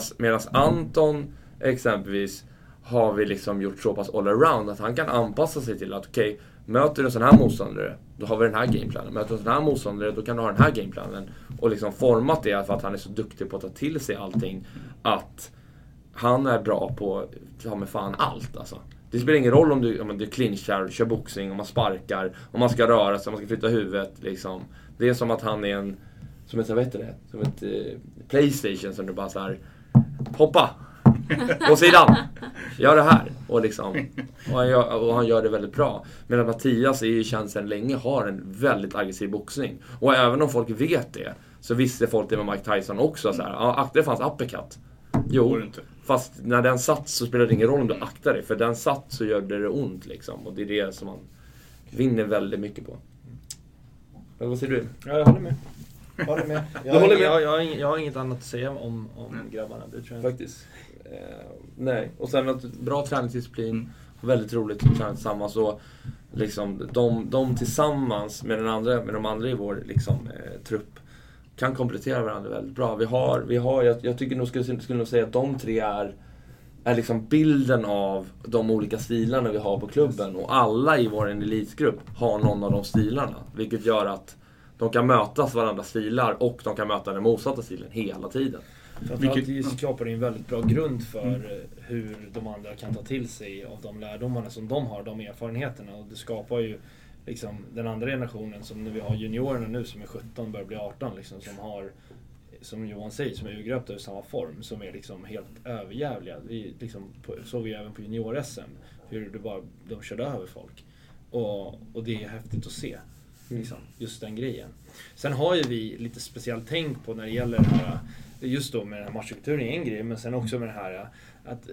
Anton exempelvis har vi liksom gjort så pass all-around att han kan anpassa sig till att okej, möter du en sån här motståndare, då har vi den här gameplanen. Möter du en sån här motståndare, då kan du ha den här gameplanen. Och liksom format det för att han är så duktig på att ta till sig allting. Att han är bra på, ta med fan allt alltså. Det spelar ingen roll om du, om du clinchar, kör boxning, om man sparkar, om man ska röra sig, om man ska flytta huvudet. Liksom. Det är som att han är en, som ett, vad heter det? Som ett eh, Playstation som du bara såhär... hoppa! På sidan! Gör det här! Och, liksom, och, han gör, och han gör det väldigt bra. Medan Mattias är ju känd sedan länge har en väldigt aggressiv boxning. Och även om folk vet det, så visste folk det med Mike Tyson också. Så här, ja, för hans uppercut. Jo, fast när den satt så spelar det ingen roll om du aktar dig. För den satt så gör det ont liksom. Och det är det som man vinner väldigt mycket på. Men vad säger du? Ja, jag håller med. Jag håller med. Jag, Du håller med? Jag, jag, har inget, jag har inget annat att säga om, om grabbarna. Det tror jag. Faktiskt. Eh, nej. Och sen att bra träningsdisciplin. Väldigt roligt att träna tillsammans. Och liksom, de, de tillsammans med, den andra, med de andra i vår liksom, eh, trupp kan komplettera varandra väldigt bra. Vi har, vi har, jag, jag tycker nog, skulle, skulle nog säga att de tre är, är liksom bilden av de olika stilarna vi har på klubben. Och alla i vår elitgrupp har någon av de stilarna. Vilket gör att de kan mötas varandras stilar och de kan möta den motsatta stilen hela tiden. Framförallt Vilket- skapar det en väldigt bra grund för eh, hur de andra kan ta till sig av de lärdomarna som de har, de erfarenheterna. Och det skapar ju liksom den andra generationen som när vi har juniorerna nu som är 17, börjar bli 18 liksom, som har som Johan säger, som är urgröpta ur samma form, som är liksom helt överjävliga. Vi liksom, såg vi även på junior-SM, hur det bara, de körde över folk. Och, och det är häftigt att se. Liksom, just den grejen. Sen har ju vi lite speciellt tänk på när det gäller det här, just då med den här matchkulturen är en grej, men sen också med det här att, att,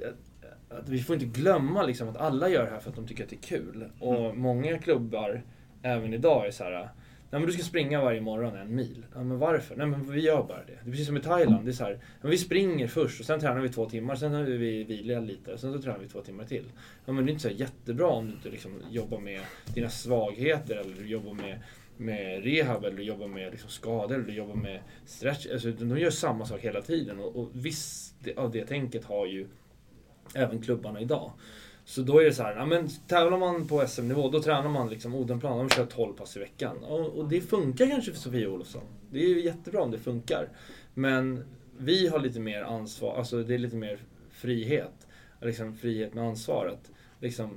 att vi får inte glömma liksom att alla gör det här för att de tycker att det är kul. Och många klubbar, även idag, är så här Nej men du ska springa varje morgon en mil. Ja men varför? Nej men vi gör bara det. Det är precis som i Thailand. Det är så här, vi springer först och sen tränar vi två timmar. Sen har vi vila lite. Sen så tränar vi två timmar till. Ja men det är inte så jättebra om du inte liksom jobbar med dina svagheter eller jobbar med, med rehab eller du jobbar med liksom skador eller du jobbar med stretch. Alltså, de gör samma sak hela tiden och, och viss av det tänket har ju även klubbarna idag. Så då är det så här, ja, men tävlar man på SM-nivå då tränar man liksom Odenplan, de kör 12 pass i veckan. Och, och det funkar kanske för Sofia Olofsson. Det är ju jättebra om det funkar. Men vi har lite mer ansvar, alltså det är lite mer frihet. Liksom frihet med ansvar. Att liksom,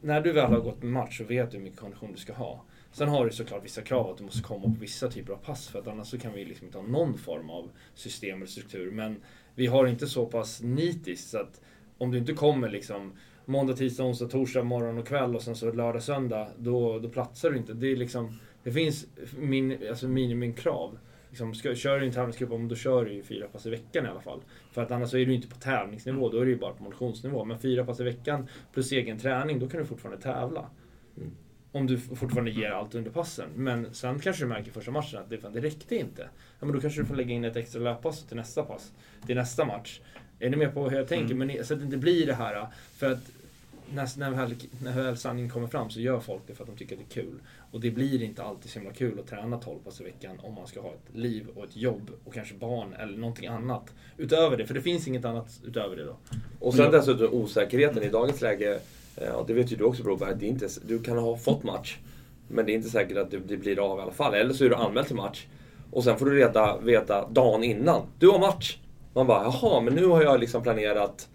när du väl har gått en match så vet du hur mycket kondition du ska ha. Sen har du såklart vissa krav att du måste komma på vissa typer av pass för att annars så kan vi liksom inte ha någon form av system eller struktur. Men vi har inte så pass nitiskt så att om du inte kommer liksom måndag, tisdag, onsdag, torsdag, morgon och kväll och sen så lördag, söndag, då, då platsar du inte. Det, är liksom, det finns min, alltså minimikrav. Liksom, ska, kör du en tävlingsgrupp, då kör du ju fyra pass i veckan i alla fall. För att annars är du inte på tävlingsnivå, då är du ju bara på motionsnivå. Men fyra pass i veckan plus egen träning, då kan du fortfarande tävla. Mm. Om du fortfarande ger allt under passen. Men sen kanske du märker första matchen att det, fan, det räckte inte. Ja, men då kanske du får lägga in ett extra löppass till nästa pass. Till nästa match. Är ni med på hur jag tänker? Mm. Men, så att det inte blir det här. För att när, när, väl, när väl sanningen kommer fram så gör folk det för att de tycker att det är kul. Och det blir inte alltid så himla kul att träna 12 pass i veckan om man ska ha ett liv och ett jobb och kanske barn eller någonting annat utöver det. För det finns inget annat utöver det då. Och sen dessutom osäkerheten i dagens läge. Eh, Ja, det vet ju du också Broberg. Det är inte, du kan ha fått match. Men det är inte säkert att det, blir av i alla fall. Eller så är du anmäld till match. Och sen får du reda, veta dagen innan. Du har match! Man bara, jaha, men nu har jag liksom planerat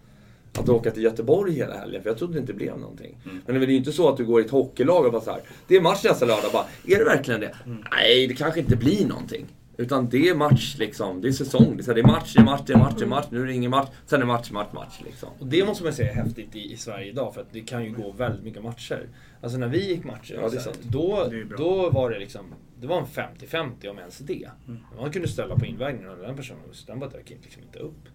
att åka till Göteborg hela helgen. För jag trodde det inte blev någonting. Men det är ju inte så att du går i ett hockeylag och bara så här. Det är match nästa lördag. Bara, är det verkligen det? Nej, det kanske inte blir någonting. Utan det är match liksom. Det är säsong. Det är, så här, det är match, det är match, det är match, det är match. Nu är det ingen match. Sen är det match, match, match liksom. Och det måste man säga är häftigt i, i Sverige idag för att det kan ju gå väldigt mycket matcher. Alltså när vi gick matcher, Ja, här, då, då var det liksom det var en 50-50 om ens det. Man kunde ställa på invägningen och den personen den bara dök liksom inte upp.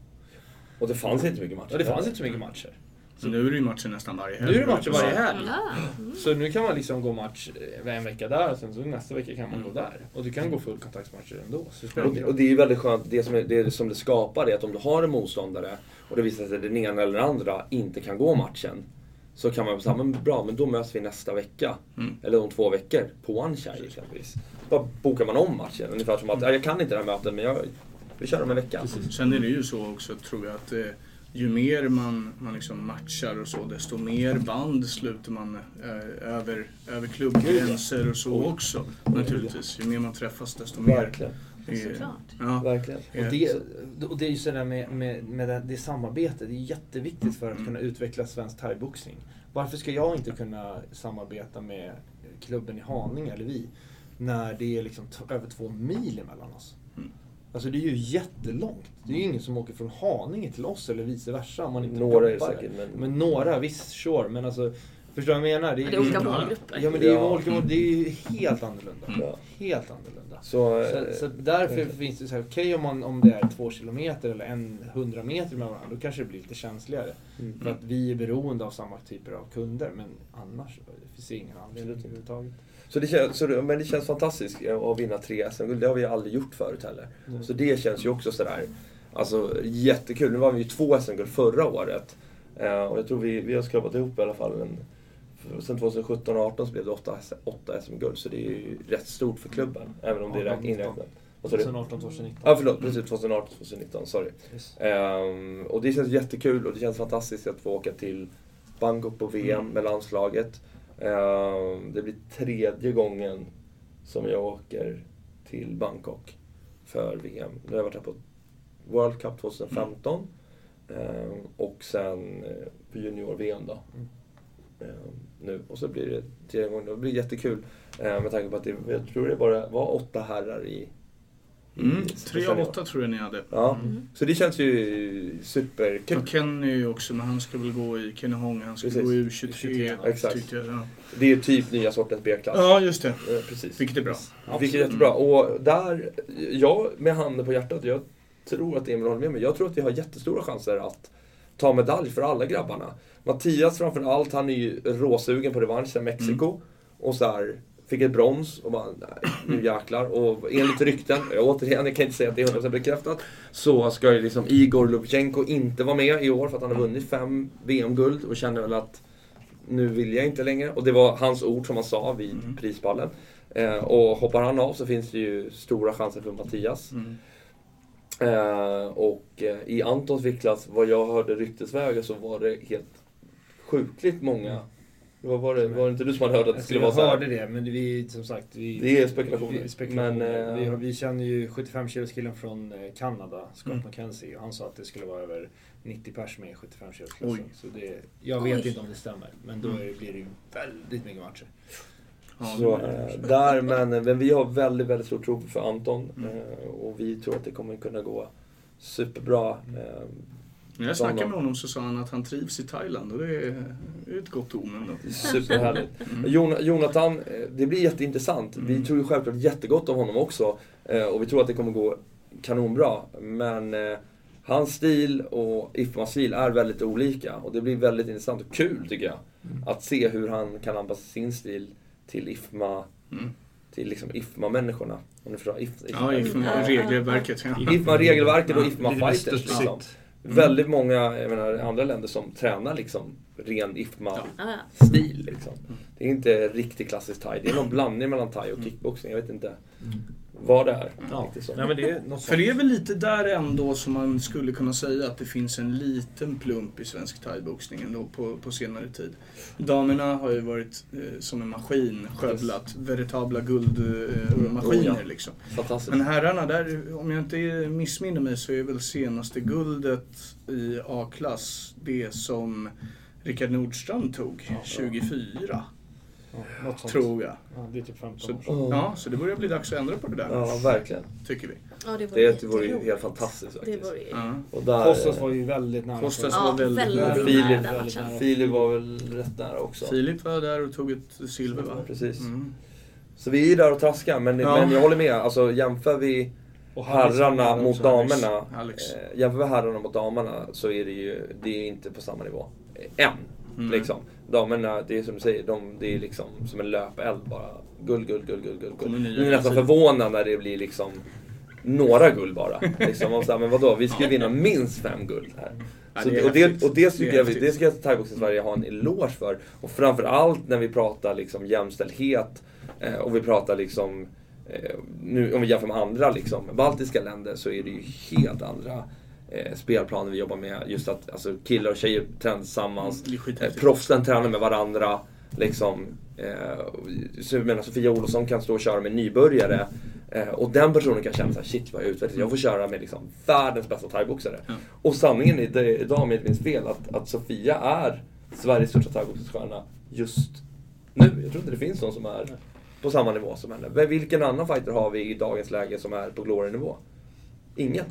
Och det fanns inte mycket matcher. Och det fanns inte så mycket matcher. Så nu är det ju matcher nästan varje helg. Nu är det matcher varje helg. Ja. Så nu kan man liksom gå match eh, en vecka där och sen så nästa vecka kan man gå där. Och du kan gå fullkontaktsmatcher ändå. Så det Och, och det är ju väldigt skönt, det som, är, det som det skapar är att om du har en motståndare och det visar sig att den ena eller den andra inte kan gå matchen. Så kan man säga, men bra, men då möts vi nästa vecka. Mm. Eller om två veckor, på OneChai exempelvis. Då bokar man om matchen. Ungefär som att, ja, jag kan inte det här mötet, men jag, vi kör om en vecka. Sen är det ju så också, tror jag, att eh, ju mer man, man liksom matchar och så, desto mer band sluter man eh, över, över klubbgränser och så också. Naturligtvis. Ju mer man träffas, desto mer. Verkligen. Såklart. Ja. Verkligen. Och det, och det är ju sådär med, med, med det, det samarbetet, det är jätteviktigt för att kunna utveckla svensk thaiboxning. Varför ska jag inte kunna samarbeta med klubben i Haninge, eller vi, när det är liksom över två mil emellan oss? Mm. Alltså det är ju jättelångt. Det är ju ingen som åker från Haninge till oss eller vice versa om man inte Några är jobbar. säkert, men... Men några, visst, sure. Men alltså, förstår du vad jag menar? Det är olika målgrupper. Ja men det är ju Ja. olika det är ju helt annorlunda. Ja. Helt annorlunda. Så, Så, eh, så därför verkligen. finns det så här, okej om, man, om det är två kilometer eller en hundra meter mellan varandra, då kanske det blir lite känsligare. Mm. För att vi är beroende av samma typer av kunder, men annars det finns det ingen anledning Absolut. överhuvudtaget. Så det, känns, så men det känns fantastiskt eh, att vinna tre SM-guld. Det har vi aldrig gjort förut heller. Mm. Så det känns ju också sådär, alltså jättekul. Nu var vi ju två SM-guld förra året. Eh, och jag tror vi, vi har skrapat ihop i alla fall en, Sen 2017 och 18 så blev det åtta, åtta SM-guld. Så det är ju rätt stort för klubben. Även om det är 18, räkn- inräknat. Vad sa du? 2018, 2019. Ja förlåt, precis 2018, 2019, sorry. Yes. Ehm, och det känns jättekul och det känns fantastiskt att få åka till Bangkok på VM Mm. med landslaget. Ehm, det blir tredje gången som jag åker till Bangkok för VM. Nu har jag varit här på World Cup 2015 mm. Ehm, och sen eh, på junior-VM då. Mm. Nu. Och så blir det tredje gången. Det blir jättekul med tanke på att det, jag tror det bara var åtta herrar i Mm, tre av åtta tror jag ni hade. Ja, Mm. så det känns ju superkul. Och Kenny också, men han ska väl gå i Kenneholm, han ska Precis. gå i U23. 23, exakt. jag, ja. Det är ju typ nya sortens B-klass. ja, just det. Eh, Precis. Vilket är bra. Vilket är jättebra. Och där, jag med handen på hjärtat, jag tror att Emil håller med mig. Jag tror att vi har jättestora chanser att ta medalj för alla grabbarna. Mattias framför allt, han är ju råsugen på revansch sen Mexiko. Och så här, fick ett brons och bara, nej, nu jäklar. Och enligt rykten, återigen, jag kan inte säga att det är 100% bekräftat, så ska ju liksom Igor Lubchenko inte vara med i år för att han har vunnit fem VM-guld och känner väl att nu vill jag inte längre. Och det var hans ord som han sa vid Mm. prispallen. Eh, och hoppar han av så finns det ju stora chanser för Mattias. Mm. Eh, och eh, i Antons viktklass, vad jag hörde ryktesvägen, så var det helt sjukligt många Vad var det? Var det inte du som hade hört att det skulle jag vara så här? hörde det, men vi, som sagt, vi... Det är spekulationer. Vi, spekulationer. Men, eh, vi, har- vi känner ju 75 kilos killen från eh, Kanada, Scott Mm. McKenzie, och han sa att det skulle vara över 90 pers med i 75 kilos Oj. klassen. Så det, jag vet Oj. inte om det stämmer, men då Mm. är- blir det ju väldigt mycket matcher. Så, det det. där, men, men vi har väldigt, väldigt stor tro för Anton. Mm. Och vi tror att det kommer kunna gå superbra. Eh, När jag snackade med honom så sa han att han trivs i Thailand och det är ett gott omen. Då. Superhärligt. Mm. Jon- Jonathan, eh, det blir jätteintressant. Vi Mm. tror ju självklart jättegott om honom också. eh, Och vi tror att det kommer gå kanonbra. Men eh, hans stil och Ifmas stil är väldigt olika. Och det blir väldigt intressant och kul tycker jag. Att se hur han kan anpassa sin stil till Ifma, Mm. till liksom Ifma-människorna. Om ni förstår? If, Ja, i Mm. regelverket. Ja. Ifma-regelverket och Ja, Ifma lite mer Fighters. Liksom. Väldigt många jag menar, andra länder som tränar liksom ren Ifma Ja, ja. stil. Liksom. Det är inte riktigt klassisk thai. Det är någon blandning mellan thai och kickboxing. Jag vet inte vad det är. Ja. Nej, men det är något För det är väl lite där ändå som man skulle kunna säga att det finns en liten plump i svensk thaiboxning ändå på, på senare tid. Damerna har ju varit eh, som en maskin skövlat, veritabla guldmaskiner eh, maskiner, Oh, ja. liksom. Men herrarna, där, om jag inte missminner mig så är väl senaste guldet i A-klass det som Rickard Nordstrand tog Ja. 24, Ja, något sånt. tror jag. Ja, det är typ 15 Så, år sedan. ja, så det börjar bli dags att ändra på det där, Ja, verkligen. tycker vi. Ja, det vore Det vore ju helt fantastiskt Det faktiskt. vore ju... Ja. Och där, Kostas var ju väldigt nära. Kostas Ja, var väldigt väldigt nära. nära Filip- den matchen. Filip var väl rätt nära också. Filip var där och tog ett silver va? Precis. Mm. Så vi är ju där och traskar, men, Ja. men jag håller med. Alltså jämför vi herrarna mot damerna. Alex. Eh, jämför vi herrarna mot damerna så är det ju det är inte på samma nivå. Eh, Än. Mm. Liksom. Damerna, det är som du säger, de, det är liksom som en löpeld bara. Guld, guld, guld, guld, guld. Guld. Det är nästan förvånad när det blir liksom några guld bara. Liksom, och så här, men vadå, vi ska ju vinna minst fem guld här. Ja, Så, det är och, det, och det tycker Det jag, det ska thaiboxning Sverige ha en eloge för. Och framförallt när vi pratar liksom jämställdhet eh, och vi pratar liksom eh, nu om vi jämför med andra liksom, baltiska länder så är det ju helt andra eh, spelplaner vi jobbar med. Just att alltså, killar och tjejer tränar tillsammans. Är Eh, proffsen tränar med varandra. Liksom, eh, så jag menar, Sofia Olofsson kan stå och köra med nybörjare. Eh, och den personen kan känna så här, shit vad jag utvecklats. Jag får köra med liksom, världens bästa thaiboxare. Ja. Och sanningen är det- idag, om jag inte minns fel, att, att Sofia är Sveriges största thaiboxningsstjärna just nu. Jag tror inte det finns någon som är på samma nivå som henne. Vilken annan fighter har vi i dagens läge som är på glory-nivå? Ingen.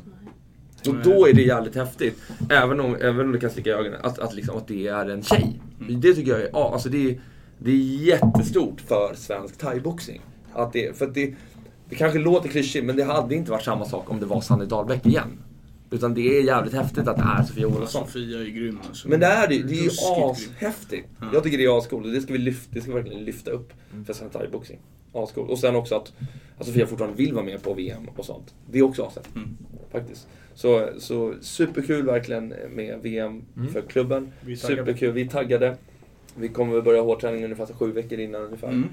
Och då är det jävligt häftigt, även om, även om det kan sticka i ögonen, att, att, liksom, att det är en tjej. Det tycker jag är, ja, alltså det, är- det är jättestort för svensk thaiboxning. Att det, för att det, det kanske låter klyschigt, men det hade inte varit samma sak om det var Sanny Dahlbäck igen. Utan det är jävligt häftigt att det är Sofia Olofsson. Sofia är grym alltså. Men det är det. Det är ju ashäftigt. Ja. Jag tycker det är ascoolt och det ska vi, lyfta, det ska vi verkligen lyfta upp för svensk thaiboxning. Ascoolt. Och sen också att, att Sofia fortfarande vill vara med på VM och sånt. Det är också ashäftigt. Mm. Faktiskt. Så, så superkul verkligen med VM Mm. för klubben. Vi. Superkul. Vi är taggade. Vi kommer väl börja hårdträning ungefär sju veckor innan ungefär. Mm.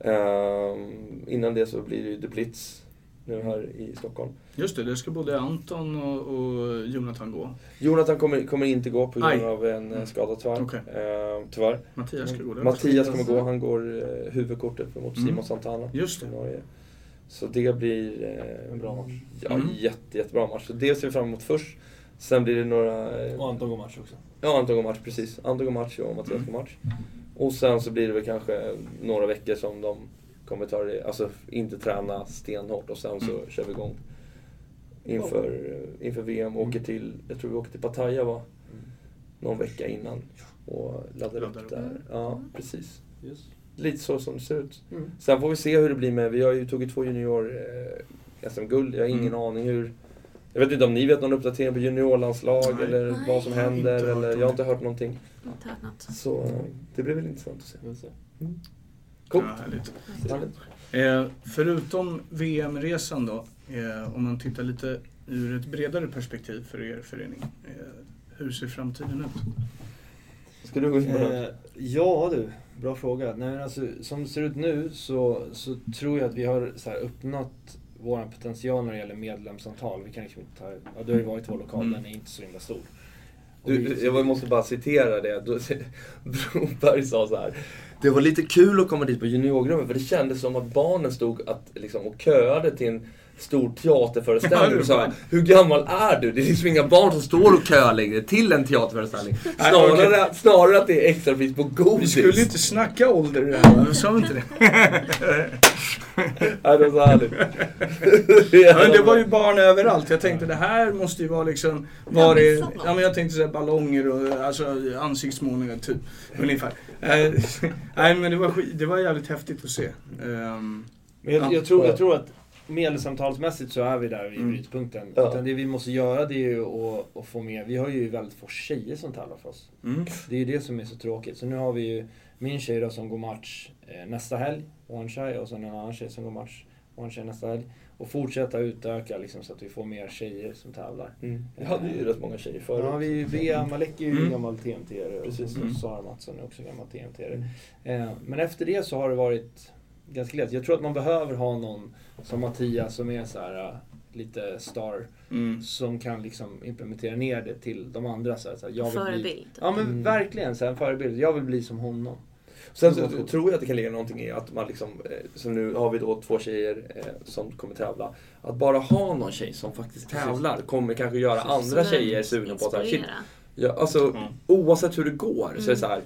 Ehm, innan det så blir det ju The Blitz nu här i Stockholm. Just det, det ska både Anton och, och Jonathan gå. Jonathan kommer, kommer inte gå på grund Aj. av en mm. skada tyvärr. Okej. Ehm, tyvärr. Mattias ska gå. Mattias kommer gå, han går eh, huvudkortet mot Mm. Simon Santana. Just det. Så det blir eh, En bra match. Ja, Mm. jätte, jättebra match. Så det ser vi fram emot först. Sen blir det några... eh, Och Anton går match också. Ja, Anton går match, precis. Anton går match och Mattias går match. Och sen så blir det väl kanske några veckor som de kommer ta det, alltså inte träna stenhårt och sen så Mm. kör vi igång. Inför, inför VM, åker till, jag tror vi åker till Pattaya va? Någon vecka innan. Och laddar Laddar upp upp. där. Ja, precis. Yes. Lite så som det ser ut. Mm. Sen får vi se hur det blir med, vi har ju tagit två junior eh. Jag har ingen Mm. aning hur... Jag vet inte om ni vet någon uppdatering på juniorlandslag Nej. eller Nej. vad som Jag har inte händer. hört Eller, jag har inte hört någonting. Inte hört något. Så det blir väl intressant att se. Se. Coolt. Ja, härligt. Eh, förutom VM-resan då, eh, om man tittar lite ur ett bredare perspektiv för er förening. Eh, hur ser framtiden ut? Ska du gå in på det? Ja du, bra fråga. Nej, men alltså, som det ser ut nu så, så tror jag att vi har så här, uppnått vår potential när det gäller medlemsantal. Vi kan liksom inte ta, ja, du har ju varit i vår lokal, Mm. den är inte så himla stor. Du, jag måste bara citera det. Broberg sa så här. Det var lite kul att komma dit på juniorgruppen för det kändes som att barnen stod att, liksom, och köade till en stor teaterföreställning. Och sa, Hur gammal är du? Det är liksom inga barn som står och köar längre till en teaterföreställning. Snarare, snarare att det är extrapris på godis. Vi skulle inte snacka ålder i det här, sa vi inte det? Ja, det var så härligt. Ja, men det var ju barn överallt. Jag tänkte det här måste ju vara liksom... Var det, ja, men jag tänkte så här ballonger och alltså, ansiktsmålningar typ. Ungefär. Eh, Nej men det var, skit- det var jävligt häftigt att se. Ehm, Men jag, Ja. jag, tror, jag tror att medelsamtalsmässigt så är vi där vid Mm. brytpunkten. Ja. Utan det vi måste göra det är ju att, att få med, vi har ju väldigt få tjejer som tävlar för oss. mm. Det är ju det som är så tråkigt. Så nu har vi ju min tjej då som går match eh, nästa helg, one tjej, och sen en annan tjej som går match, one tjej nästa helg. Och fortsätta utöka liksom, så att vi får mer tjejer som tävlar. Mm. Vi hade ju rätt många tjejer förut. Ja, vi, Bea Malek är ju Mm. gammal TMT-are och Precis. Mm. Sara Mattsson är också gammal TMT-are. Mm. Eh, men efter det så har det varit ganska lätt. Jag tror att man behöver ha någon som Mattias som är så här, eh, lite star. Mm. Som kan liksom implementera ner det till de andra. Så här, så här, jag vill Bli, Förebild. ja men Mm. verkligen, så här, en förebild. Jag vill bli som honom. Sen så, tror jag att det kan ligga någonting i att man liksom, eh, som nu har vi då två tjejer eh, som kommer tävla. Att bara ha någon tjej som faktiskt tävlar kommer kanske göra andra Som tjejer sugna på att så här, shit, ja, alltså, Mm. oavsett hur det går så är det så här.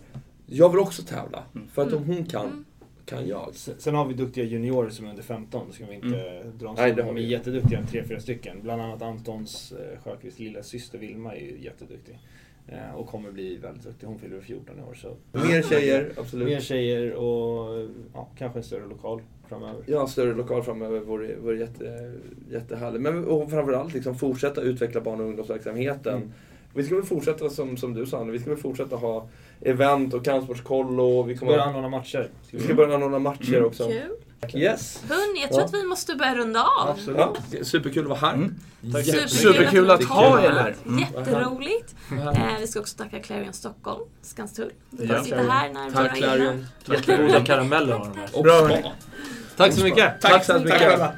Jag vill också tävla. Mm. För att om Mm. hon kan, Mm. Kan jag. Sen har vi duktiga juniorer som är under 15, det ska vi inte dra Nej, det har De är vi. jätteduktiga, tre, fyra stycken. Bland annat Antons eh, Sjöqvists lilla syster Vilma är ju jätteduktig. Eh, och kommer bli väldigt duktig. Hon fyller 14 i år. Så. Mer tjejer, absolut. Mer tjejer och ja, kanske en större lokal framöver. Ja, större lokal framöver vore, vore jätte, jättehärligt. Men och framförallt liksom fortsätta utveckla barn och ungdomsverksamheten. Mm. Vi ska väl fortsätta som, som du sa, vi ska väl fortsätta ha event och kampsportskollo. Vi, kommer, anordna matcher. Vi ska börja anordna matcher Mm. också. Kul. Yes! Hörni, jag tror Ja. att vi måste börja runda av. Absolut. Ja, superkul att vara här. Mm. Tack. Superkul att ha er här. Mm. Jätteroligt. Eh, vi ska också tacka Clarion Stockholm, Skanstull, Ja. sitta här när Tack. Clarion. Jättegoda karameller har de här. Bra. Tack så mycket! Tack så mycket. Tack.